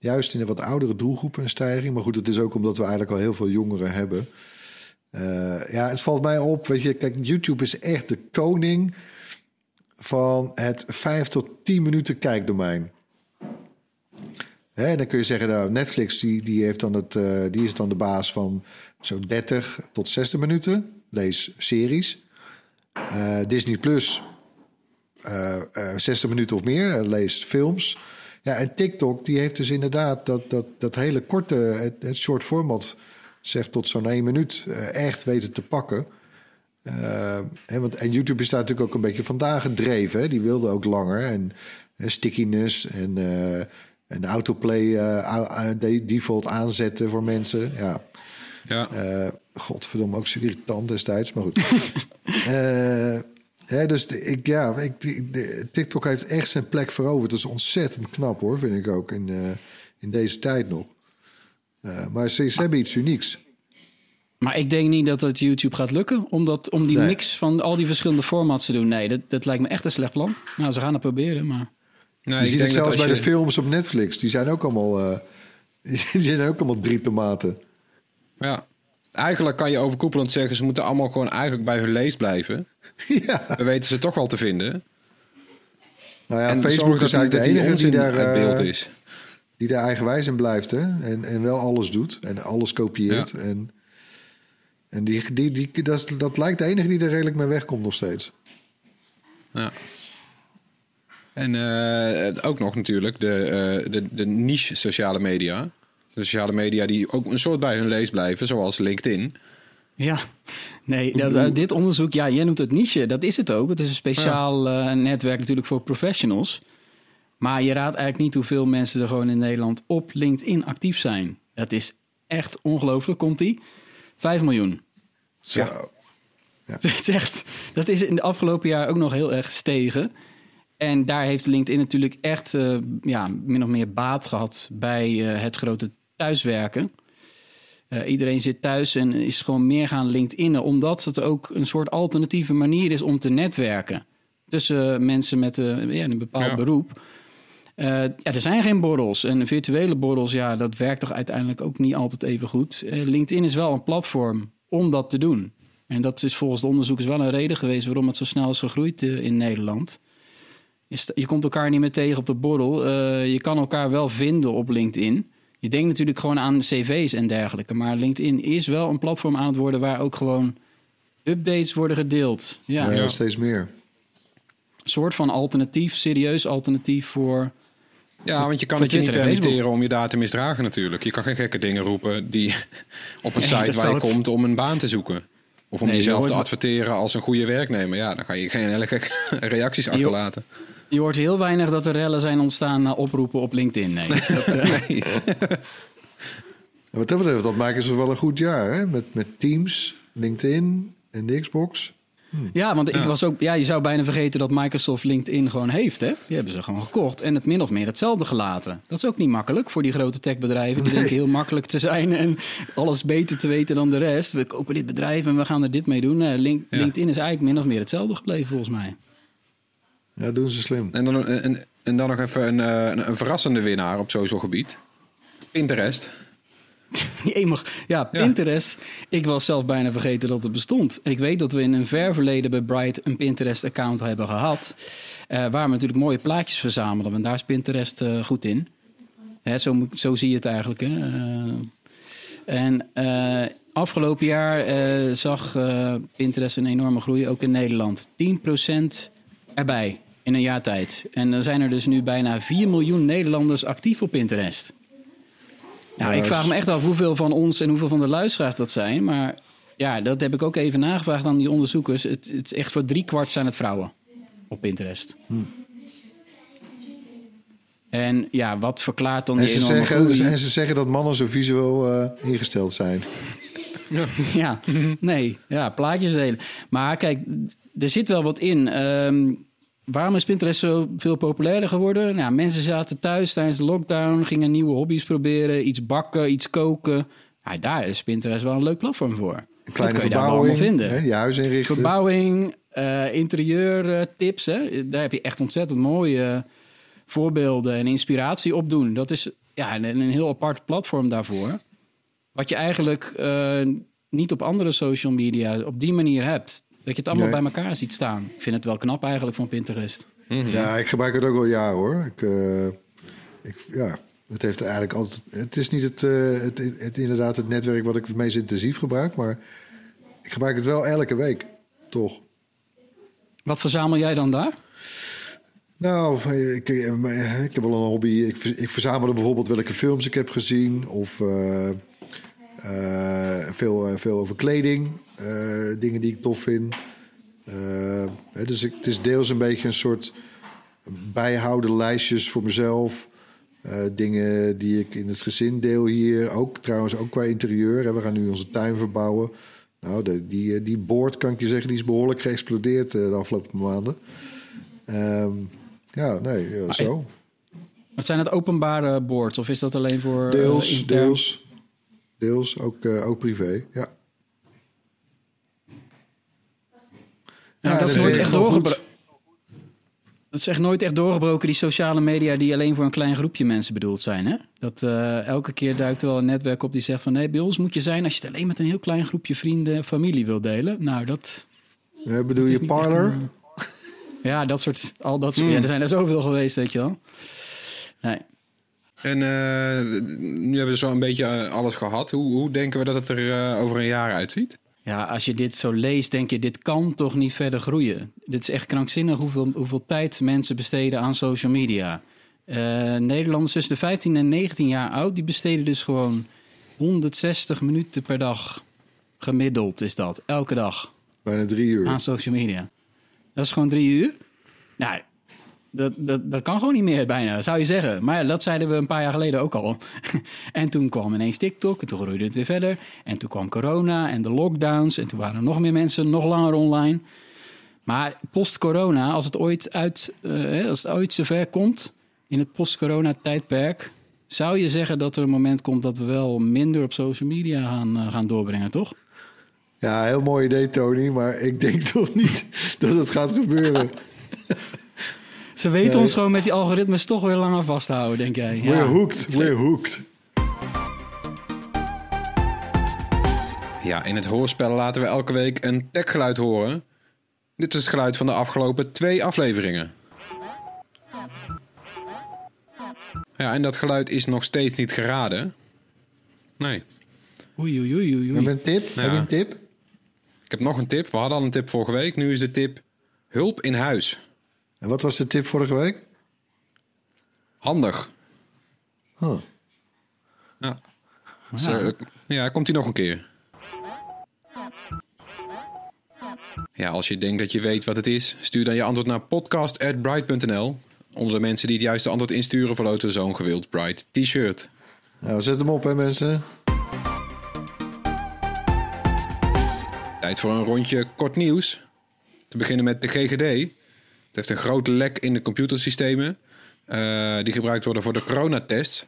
juist in de wat oudere doelgroepen een stijging. Maar goed, het is ook omdat we eigenlijk al heel veel jongeren hebben. Uh, ja, het valt mij op, weet je, kijk, YouTube is echt de koning van het 5 tot 10 minuten kijkdomein. Hè, dan kun je zeggen, nou, Netflix die, die, heeft dan het, uh, die is dan de baas van zo'n 30 tot 60 minuten. Lees series. Uh, Disney Plus uh, uh, 60 minuten of meer, leest films. Ja, en TikTok die heeft dus inderdaad dat, dat, dat hele korte, het, het short format, zegt tot zo'n één minuut, echt weten te pakken. Hè, want, en YouTube is daar natuurlijk ook een beetje vandaag gedreven. Hè? Die wilde ook langer en stickiness en, en autoplay default aanzetten voor mensen. Ja. Ja. godverdomme, ook zo irritant destijds, maar goed. Dus de, ik, ja, ik, de, TikTok heeft echt zijn plek veroverd. Dat is ontzettend knap hoor, vind ik ook in, uh, in deze tijd nog. Uh, maar ze, ze, hebben iets unieks. Maar ik denk niet dat het YouTube gaat lukken om, dat, om die nee. mix van al die verschillende formats te doen. Nee, dat, dat lijkt me echt een slecht plan. Nou, ze gaan het proberen, maar... Nee, je ziet het zelfs bij je... de films op Netflix. Die zijn ook allemaal, uh, die zijn ook allemaal drie tomaten. Ja, eigenlijk kan je overkoepelend zeggen... ze moeten allemaal gewoon eigenlijk bij hun lees blijven. Ja. We weten ze toch wel te vinden. Nou ja, en Facebook is eigenlijk de enige die daar, uit beeld is. die daar eigenwijs in blijft. Hè? En, en wel alles doet. En alles kopieert. Ja. En, en die, die, die, dat, dat lijkt de enige die er redelijk mee wegkomt nog steeds. Ja. En uh, ook nog natuurlijk de, uh, de, de niche sociale media. De sociale media die ook een soort bij hun lees blijven, zoals LinkedIn. Ja, nee, dat, dit onderzoek, ja, jij noemt het niche, dat is het ook. Het is een speciaal ja. uh, netwerk natuurlijk voor professionals. Maar je raadt eigenlijk niet hoeveel mensen er gewoon in Nederland op LinkedIn actief zijn. Dat is echt ongelooflijk, komt die? 5 miljoen. Zo. Ja. ja. Dat, is echt, dat is in de afgelopen jaar ook nog heel erg gestegen. En daar heeft LinkedIn natuurlijk echt uh, ja, min of meer baat gehad bij uh, het grote thuiswerken. Uh, iedereen zit thuis en is gewoon meer gaan LinkedIn, omdat het ook een soort alternatieve manier is om te netwerken tussen mensen met uh, ja, een bepaald ja. beroep. Uh, ja, er zijn geen borrels en virtuele borrels, ja, dat werkt toch uiteindelijk ook niet altijd even goed. LinkedIn is wel een platform om dat te doen. En dat is volgens de onderzoekers wel een reden geweest waarom het zo snel is gegroeid in Nederland. Je, je komt elkaar niet meer tegen op de borrel. je kan elkaar wel vinden op LinkedIn. Je denkt natuurlijk gewoon aan cv's en dergelijke. Maar LinkedIn is wel een platform aan het worden waar ook gewoon updates worden gedeeld. Ja, ja steeds meer. Een soort van alternatief, serieus alternatief voor. Ja, want je kan het je niet permitteren om je daar te misdragen natuurlijk. Je kan geen gekke dingen roepen die op een site waar je komt om een baan te zoeken. Of om nee, jezelf te adverteren als een goede werknemer. Ja, dan ga je geen hele gekke reacties achterlaten. Je hoort heel weinig dat er rellen zijn ontstaan na oproepen op LinkedIn. Nee. dat, uh... nee. Wat dat betreft, dat maken ze wel een goed jaar. Hè? Met, met Teams, LinkedIn en de Xbox. Hm. Ja, want ik ja. was ook, ja, je zou bijna vergeten dat Microsoft LinkedIn gewoon heeft. Hè? Die hebben ze gewoon gekocht en het min of meer hetzelfde gelaten. Dat is ook niet makkelijk voor die grote techbedrijven. Die nee. denken heel makkelijk te zijn en alles beter te weten dan de rest. We kopen dit bedrijf en we gaan er dit mee doen. Link, ja. LinkedIn is eigenlijk min of meer hetzelfde gebleven volgens mij. Ja, doen ze slim. En dan, en, en dan nog even een, een, een verrassende winnaar op social gebied. Pinterest. ja, Pinterest. Ja. Ik was zelf bijna vergeten dat het bestond. Ik weet dat we in een ver verleden bij Bright een Pinterest-account hebben gehad. Uh, waar we natuurlijk mooie plaatjes verzamelden. En daar is Pinterest uh, goed in. Hè, zo, zo zie je het eigenlijk. Hè? Eh, en eh, afgelopen jaar eh, zag eh, Pinterest een enorme groei, ook in Nederland. 10% erbij in een jaar tijd. En er zijn er dus nu bijna 4 miljoen Nederlanders actief op Pinterest. Nou, Ja, ik vraag me echt af hoeveel van ons en hoeveel van de luisteraars dat zijn. Maar ja, dat heb ik ook even nagevraagd aan die onderzoekers. Het, het is echt voor drie kwart zijn het vrouwen op Pinterest. En ja, wat verklaart dan En die ze, enorme zeggen, groei? en ze zeggen dat mannen zo visueel eh, ingesteld zijn. Ja, nee, ja, plaatjes delen. Maar kijk, er zit wel wat in. Ehm, waarom is Pinterest zo veel populairder geworden? Nou, mensen zaten thuis tijdens de lockdown, gingen nieuwe hobby's proberen, iets bakken, iets koken. Ja, daar is Pinterest wel een leuk platform voor. Een kleine dat kun je daar allemaal vinden. hè, je huis inrichten. Verbouwing, eh interieurtips, hè? daar heb je echt ontzettend mooie voorbeelden en inspiratie op doen. Dat is ja, een, een heel apart platform daarvoor. Wat je eigenlijk eh, niet op andere social media op die manier hebt. Dat je het allemaal Nee. bij elkaar ziet staan. Ik vind het wel knap eigenlijk van Pinterest. Ja, ik gebruik het ook al jaren hoor. Ik, eh, ik, ja, het heeft eigenlijk altijd. Het is niet het, eh, het, het, inderdaad het netwerk wat ik het meest intensief gebruik, maar ik gebruik het wel elke week, toch? Wat verzamel jij dan daar? Nou, ik, eh, ik heb wel een hobby. Ik, ik verzamel bijvoorbeeld welke films ik heb gezien. Of veel, eh, veel over kleding. eh, dingen die ik tof vind. Eh, dus ik, het is deels een beetje een soort bijhouden lijstjes voor mezelf. Eh, dingen die ik in het gezin deel hier. Ook trouwens ook qua interieur. Hè. We gaan nu onze tuin verbouwen. Nou, de, die, eh, die boord kan ik je zeggen, die is behoorlijk geëxplodeerd eh, de afgelopen maanden. Ehm, ja, nee, ja, zo. Wat zijn het openbare boards? Of is dat alleen voor... eh, Deels, deels. Deels, ook, eh, ook privé, ja. Ja, Ja, dat is dat nooit echt doorgebroken. Dat is echt nooit echt doorgebroken, die sociale media die alleen voor een klein groepje mensen bedoeld zijn. Hè? Dat eh, elke keer duikt er wel een netwerk op die zegt van nee, bij ons moet je zijn als je het alleen met een heel klein groepje vrienden en familie wil delen. Nou, dat. Eh, bedoel is je een- Ja, dat soort. Al dat soort. Ja, er zijn er zoveel geweest, weet je wel. Nee. En eh, nu hebben we zo een beetje eh, alles gehad. Hoe, hoe denken we dat het er eh, over een jaar uitziet? Ja, als je dit zo leest, denk je, dit kan toch niet verder groeien. Dit is echt krankzinnig hoeveel, hoeveel tijd mensen besteden aan social media. Eh, Nederlanders tussen de 15 en 19 jaar oud, die besteden dus gewoon 160 minuten per dag. Gemiddeld is dat, elke dag Bijna drie uur. aan social media. Dat is gewoon drie uur. Nou, dat, dat, dat kan gewoon niet meer bijna, zou je zeggen. Maar ja, dat zeiden we een paar jaar geleden ook al. en toen kwam ineens TikTok en toen groeide het weer verder. En toen kwam corona en de lockdowns. En toen waren er nog meer mensen nog langer online. Maar post-corona, als het ooit uit, eh, als het ooit zover komt in het post-corona-tijdperk, zou je zeggen dat er een moment komt dat we wel minder op social media gaan, eh, gaan doorbrengen, toch? Ja, heel mooi idee, Tony. Maar ik denk toch niet dat het gaat gebeuren. Ze weten Nee. ons gewoon met die algoritmes toch weer langer vasthouden, denk jij. We're hooked, we're hooked. Ja, in het hoorspel laten we elke week een techgeluid horen. Dit is het geluid van de afgelopen twee afleveringen. Ja, en dat geluid is nog steeds niet geraden. Nee. Oei, oei, oei, oei. Heb je een tip? Ja. Heb je een tip? Ik heb nog een tip. We hadden al een tip vorige week. Nu is de tip hulp in huis. En wat was de tip vorige week? Handig. Huh. Ja. Zo, ja, komt hij nog een keer. Ja, als je denkt dat je weet wat het is, stuur dan je antwoord naar podcast.bright.nl. Onder de mensen die het juiste antwoord insturen, verloten we zo'n gewild Bright t-shirt. Nou, zet hem op, hè, mensen. Tijd voor een rondje kort nieuws. Te beginnen met de GGD. Heeft een groot lek in de computersystemen. eh, die gebruikt worden voor de coronatests.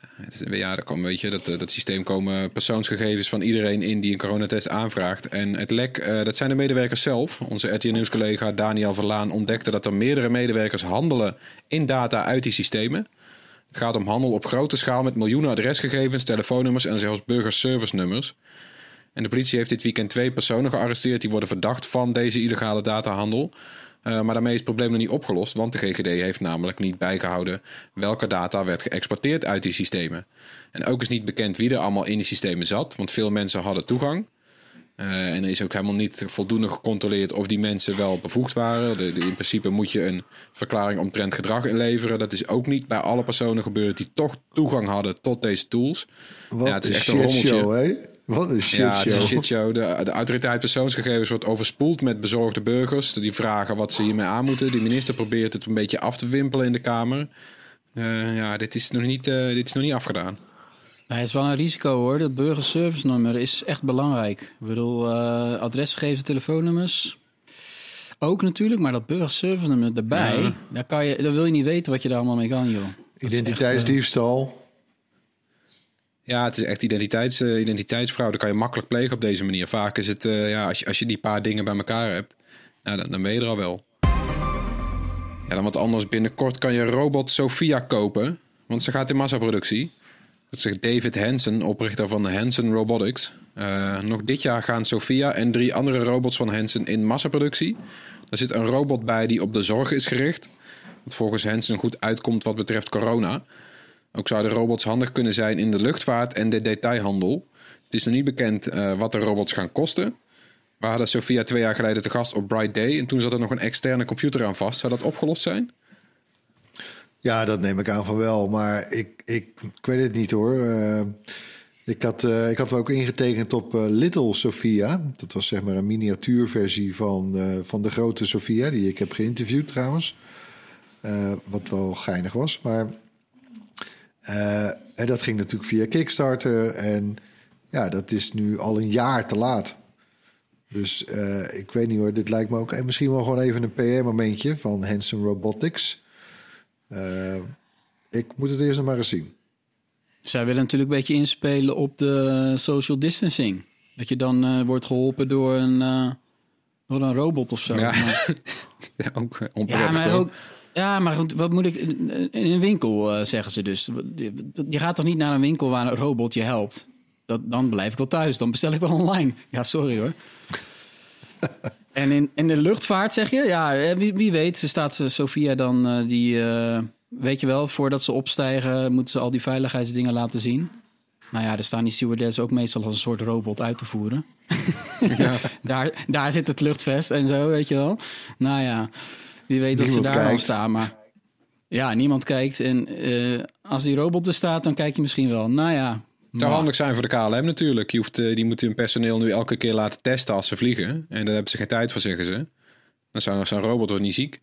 Het is- Ja, daar komen, weet je, dat, eh, dat systeem komen persoonsgegevens van iedereen in die een coronatest aanvraagt. En het lek, eh, dat zijn de medewerkers zelf. Onze RTL Nieuws collega Daniel Verlaan ontdekte dat er meerdere medewerkers handelen in data uit die systemen. Het gaat om handel op grote schaal met miljoenen adresgegevens, telefoonnummers en zelfs burgerservice-nummers. En de politie heeft dit weekend twee personen gearresteerd die worden verdacht van deze illegale datahandel. Eh, maar daarmee is het probleem nog niet opgelost, want de GGD heeft namelijk niet bijgehouden welke data werd geëxporteerd uit die systemen. En ook is niet bekend wie er allemaal in die systemen zat, want veel mensen hadden toegang. Uh, en er is ook helemaal niet voldoende gecontroleerd of die mensen wel bevoegd waren. De, de, in principe moet je een verklaring omtrent gedrag inleveren. Dat is ook niet bij alle personen gebeurd die toch toegang hadden tot deze tools. Wat ja, het is echt een rommeltje. Show, hè? Wat een shit Ja, het is een shitshow. De, de autoriteit persoonsgegevens wordt overspoeld met bezorgde burgers. Die vragen wat ze hiermee aan moeten. De minister probeert het een beetje af te wimpelen in de Kamer. Uh, ja, dit is nog niet, uh, dit is nog niet afgedaan. het is wel een risico hoor. Dat burgerservice nummer is echt belangrijk. Ik bedoel, uh, adresgegevens, telefoonnummers. Ook natuurlijk, maar dat burgerservice nummer erbij, ja. daar, kan je, daar wil je niet weten wat je daar allemaal mee kan, joh. Identiteitsdiefstal. Ja, het is echt identiteits, uh, identiteitsfraude. kan je makkelijk plegen op deze manier. Vaak is het, uh, ja, als je, als je die paar dingen bij elkaar hebt, nou, dan, dan ben je er al wel. Ja, dan wat anders. Binnenkort kan je robot Sophia kopen, want ze gaat in massaproductie. Dat zegt David Hansen, oprichter van Hansen Robotics. Uh, nog dit jaar gaan Sophia en drie andere robots van Hansen in massaproductie. Er zit een robot bij die op de zorg is gericht. Wat volgens Hansen goed uitkomt wat betreft corona. Ook zouden robots handig kunnen zijn in de luchtvaart en de detailhandel. Het is nog niet bekend uh, wat de robots gaan kosten. We hadden Sophia twee jaar geleden te gast op Bright Day. En toen zat er nog een externe computer aan vast. Zou dat opgelost zijn? Ja, dat neem ik aan van wel. Maar ik, ik, weet het niet hoor. Uh, ik, had, uh, ik had me ook ingetekend op Little Sophia. Dat was zeg maar een miniatuurversie van, van de grote Sophia. Die ik heb geïnterviewd trouwens. wat wel geinig was. Maar en dat ging natuurlijk via Kickstarter. En ja, dat is nu al een jaar te laat. Dus uh, ik weet niet hoor, dit lijkt me ook en misschien wel gewoon even een PR-momentje van Hanson Robotics. Uh, ik moet het eerst nog maar eens zien. Zij willen natuurlijk een beetje inspelen op de social distancing. Dat je dan wordt geholpen door een, door een robot of zo. Ja, maar, ja ook ja, maar ook, ja, maar wat moet ik... In een winkel uh, zeggen ze dus. Je gaat toch niet naar een winkel waar een robot je helpt? Dat, dan blijf ik wel thuis. Dan bestel ik wel online. Ja, sorry hoor. en in, in de luchtvaart zeg je? Ja, wie, wie weet. Ze staat Sophia dan uh, die... Uh, weet je wel, voordat ze opstijgen... moeten ze al die veiligheidsdingen laten zien. Nou ja, er staan die stewardessen ook meestal als een soort robot uit te voeren. Ja. daar, daar zit het luchtvest en zo, weet je wel. Nou ja... Wie weet dat ze daar kijkt. al staan, maar... Ja, niemand kijkt. En uh, als die robot er staat, dan kijk je misschien wel. Nou ja... Het zou handig zijn voor de KLM natuurlijk. Je hoeft, uh, die moeten hun personeel nu elke keer laten testen als ze vliegen. En daar hebben ze geen tijd voor, zeggen ze. Dan zou zo'n robot wordt niet ziek.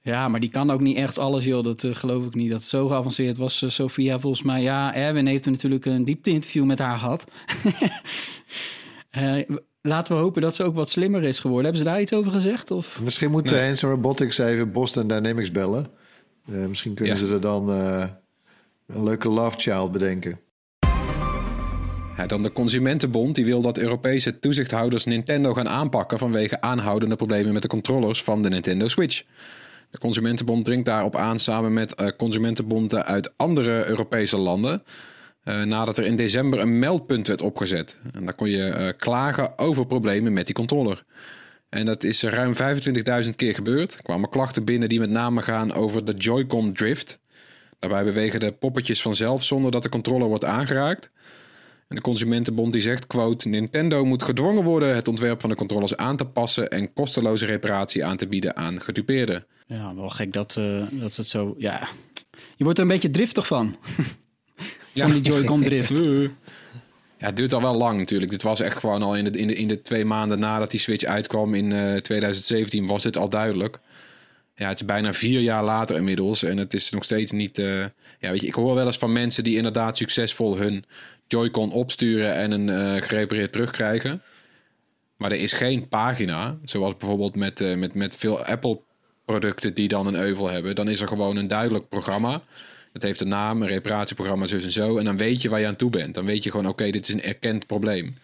Ja, maar die kan ook niet echt alles, joh. Dat uh, geloof ik niet. Dat het zo geavanceerd was, uh, Sophia, volgens mij. Ja, Erwin heeft er natuurlijk een diepte-interview met haar gehad. Laten we hopen dat ze ook wat slimmer is geworden. Hebben ze daar iets over gezegd? Of? Misschien moet nee. Hanson Robotics even Boston Dynamics bellen. Uh, misschien kunnen ja. ze er dan uh, een leuke love child bedenken. Ja, dan de Consumentenbond die wil dat Europese toezichthouders Nintendo gaan aanpakken vanwege aanhoudende problemen met de controllers van de Nintendo Switch. De Consumentenbond dringt daarop aan samen met uh, consumentenbonden uit andere Europese landen. Uh, nadat er in december een meldpunt werd opgezet. En daar kon je uh, klagen over problemen met die controller. En dat is ruim 25.000 keer gebeurd. Er kwamen klachten binnen die met name gaan over de Joy-Con drift. Daarbij bewegen de poppetjes vanzelf zonder dat de controller wordt aangeraakt. En de Consumentenbond die zegt, quote, Nintendo moet gedwongen worden het ontwerp van de controllers aan te passen en kosteloze reparatie aan te bieden aan gedupeerden. Ja, wel gek dat, uh, dat het zo, ja, je wordt er een beetje driftig van. ja. van die Joy-Con drift. Ja, het duurt al wel lang natuurlijk. Dit was echt gewoon al in de, in de, in de twee maanden nadat die Switch uitkwam in uh, 2017 was dit al duidelijk. Ja, het is bijna vier jaar later inmiddels en het is nog steeds niet... Uh, ja, weet je, ik hoor wel eens van mensen die inderdaad succesvol hun Joy-Con opsturen en een uh, gerepareerd terugkrijgen. Maar er is geen pagina, zoals bijvoorbeeld met, met, met veel Apple producten die dan een euvel hebben. Dan is er gewoon een duidelijk programma het heeft een naam, een reparatieprogramma, zo en zo. En dan weet je waar je aan toe bent. Dan weet je gewoon, oké, dit is een erkend probleem.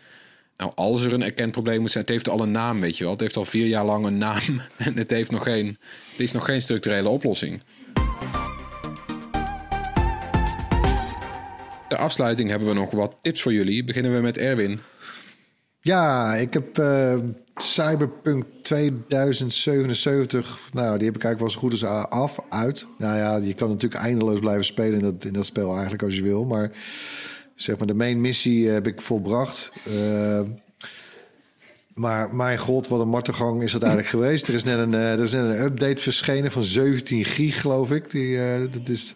Nou, als er een erkend probleem moet zijn, het heeft al een naam, weet je wel. Het heeft al vier jaar lang een naam. En het heeft nog geen, is nog geen structurele oplossing. Ter afsluiting hebben we nog wat tips voor jullie. Beginnen we met Erwin. Ja, ik heb uh, Cyberpunk 2077. Nou, die heb ik eigenlijk wel zo goed als af, uit. Nou ja, je kan natuurlijk eindeloos blijven spelen in dat, in dat spel eigenlijk als je wil. Maar zeg maar, de main missie heb ik volbracht. Uh, maar mijn god, wat een martelgang is dat eigenlijk geweest. Er is, net een, uh, er is net een update verschenen van 17 gig, geloof ik. Die, dat, is,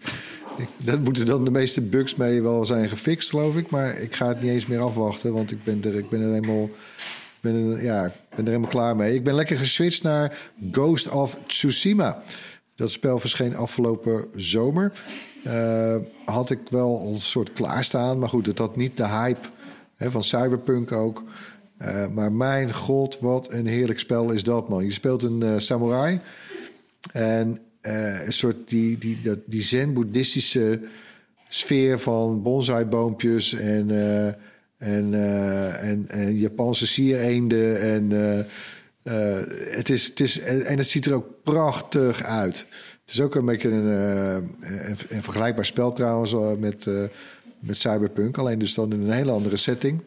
dat moeten dan de meeste bugs mee wel zijn gefixt, geloof ik. Maar ik ga het niet eens meer afwachten, want ik ben er, ik ben er helemaal... Ben ja, ben er helemaal klaar mee. Ik ben lekker geswitcht naar Ghost of Tsushima. Dat spel verscheen afgelopen zomer. Uh, had ik wel een soort klaarstaan. Maar goed, het had niet de hype hè, van Cyberpunk ook. Uh, maar mijn god, wat een heerlijk spel is dat, man. Je speelt een uh, samurai. En een soort die, die, dat, die zen-boeddhistische sfeer van bonsai-boompjes en, en, en, en Japanse siereenden. En, het is, het is, en het ziet er ook prachtig uit. Het is ook een beetje een, een, een vergelijkbaar spel trouwens met, met Cyberpunk. Alleen dus dan in een hele andere setting.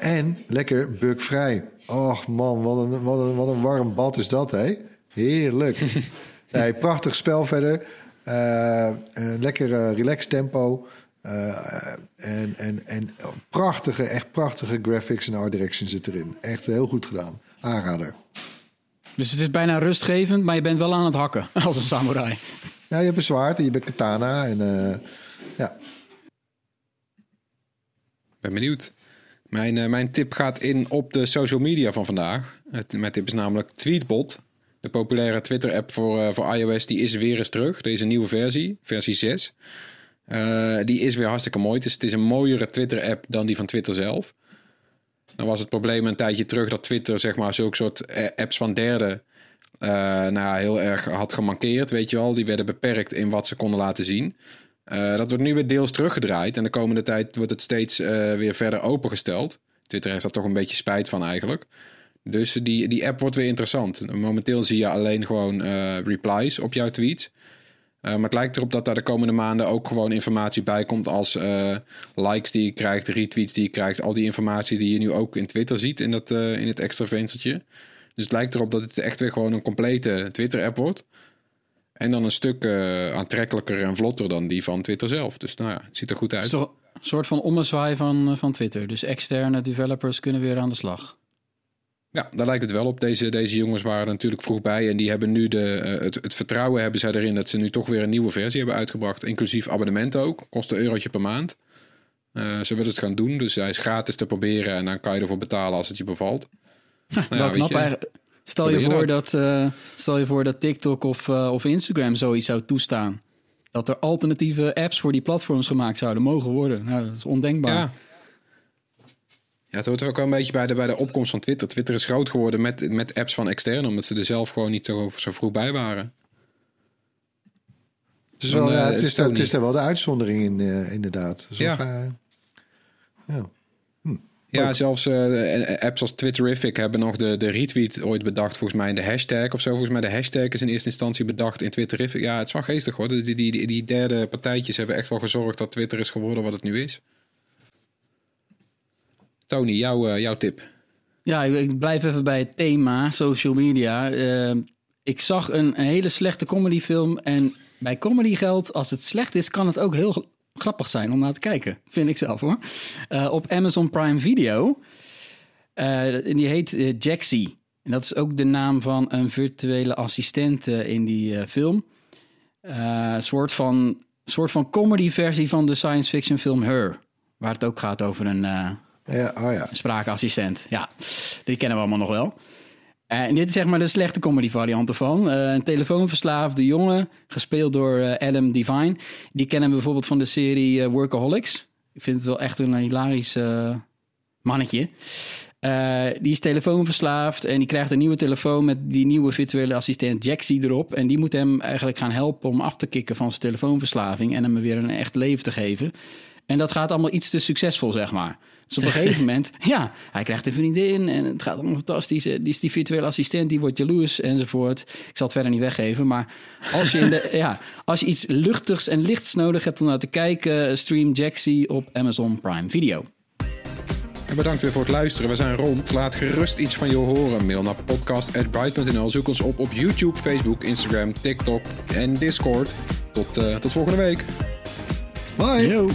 En lekker bugvrij. Och man, wat een, wat, een, wat een warm bad is dat, hè? Heerlijk. nee, prachtig spel verder. Uh, lekker uh, relaxed tempo. En, en, en prachtige, echt prachtige graphics en art direction zit erin. Echt heel goed gedaan. Aanrader. Dus het is bijna rustgevend, maar je bent wel aan het hakken als een samurai. Ja, je hebt een zwaard en je bent katana. En, ja. Ben benieuwd. Mijn, uh, mijn tip gaat in op de social media van vandaag. Het, mijn tip is namelijk Tweetbot. De populaire Twitter-app voor, uh, voor iOS die is weer eens terug. Deze nieuwe versie, versie 6. Uh, die is weer hartstikke mooi. Het is, het is een mooiere Twitter-app dan die van Twitter zelf. Dan was het probleem een tijdje terug dat Twitter zeg maar zulke soort apps van derden nou, heel erg had gemankeerd. Weet je wel, die werden beperkt in wat ze konden laten zien. Dat wordt nu weer deels teruggedraaid. En de komende tijd wordt het steeds weer verder opengesteld. Twitter heeft daar toch een beetje spijt van eigenlijk. Dus die, die app wordt weer interessant. Momenteel zie je alleen gewoon replies op jouw tweets. Maar het lijkt erop dat daar de komende maanden ook gewoon informatie bij komt als likes die je krijgt, retweets die je krijgt. Al die informatie die je nu ook in Twitter ziet in, dat, in het extra venstertje. Dus het lijkt erop dat het echt weer gewoon een complete Twitter-app wordt. En dan een stuk aantrekkelijker en vlotter dan die van Twitter zelf. Dus nou ja, het ziet er goed uit. Een soort van ommezwaai van, eh, van Twitter. Dus externe developers kunnen weer aan de slag. Ja, daar lijkt het wel op. Deze, deze jongens waren er natuurlijk vroeg bij. En die hebben nu de, uh, het, het, vertrouwen hebben zij erin dat ze nu toch weer een nieuwe versie hebben uitgebracht. Inclusief abonnement ook. Kost een eurotje per maand. Uh, ze willen het gaan doen. Dus hij is gratis te proberen. En dan kan je ervoor betalen als het je bevalt. nou, ja, knap eigenlijk. Stel je, voor dat, uh, stel je voor dat TikTok of, of Instagram zoiets zou toestaan. Dat er alternatieve apps voor die platforms gemaakt zouden mogen worden. Nou, dat is ondenkbaar. Ja. Ja, het hoort ook wel een beetje bij de, bij de opkomst van Twitter. Twitter is groot geworden met, met apps van extern, omdat ze er zelf gewoon niet zo, zo vroeg bij waren. Het is, wel, ja, het, is, het is wel de uitzondering in, uh, inderdaad. Dus ja. ja. Ja, zelfs uh, apps als Twitterific hebben nog de, de retweet ooit bedacht. Volgens mij de hashtag of zo. Volgens mij de hashtag is in eerste instantie bedacht in Twitterific. Ja, het is wel geestig hoor. Die, die, die, die derde partijtjes hebben echt wel gezorgd dat Twitter is geworden wat het nu is. Tony, jouw, uh, jouw tip. Ja, ik, blijf even bij het thema social media. Uh, ik zag een, hele slechte comedyfilm. En bij comedy geldt, als het slecht is, kan het ook heel grappig zijn om naar te kijken. Vind ik zelf hoor. Uh, op Amazon Prime Video. Uh, die heet Jaxie. En dat is ook de naam van een virtuele assistent in die film. Een soort van, soort van comedy versie van de science fiction film Her. Waar het ook gaat over een, ja, oh ja. spraakassistent. Ja, die kennen we allemaal nog wel. En dit is zeg maar de slechte comedy variant ervan. Uh, een telefoonverslaafde jongen, gespeeld door uh, Adam Devine. Die kennen we bijvoorbeeld van de serie Workaholics. Ik vind het wel echt een hilarisch mannetje. die is telefoonverslaafd en die krijgt een nieuwe telefoon met die nieuwe virtuele assistent Jaxie erop. En die moet hem eigenlijk gaan helpen om af te kicken van zijn telefoonverslaving en hem weer een echt leven te geven. En dat gaat allemaal iets te succesvol, zeg maar. Dus op een gegeven moment, ja, hij krijgt een vriendin en het gaat allemaal fantastisch. Die is die virtuele assistent, die wordt jaloers enzovoort. Ik zal het verder niet weggeven, maar als je, in de, ja, als je iets luchtigs en lichts nodig hebt om naar te kijken, stream Jaxie op Amazon Prime Video. En bedankt weer voor het luisteren. We zijn rond. Laat gerust iets van je horen. Mail naar podcast.bright.nl. Zoek ons op op YouTube, Facebook, Instagram, TikTok en Discord. Tot, eh, tot volgende week. Bye. Yo.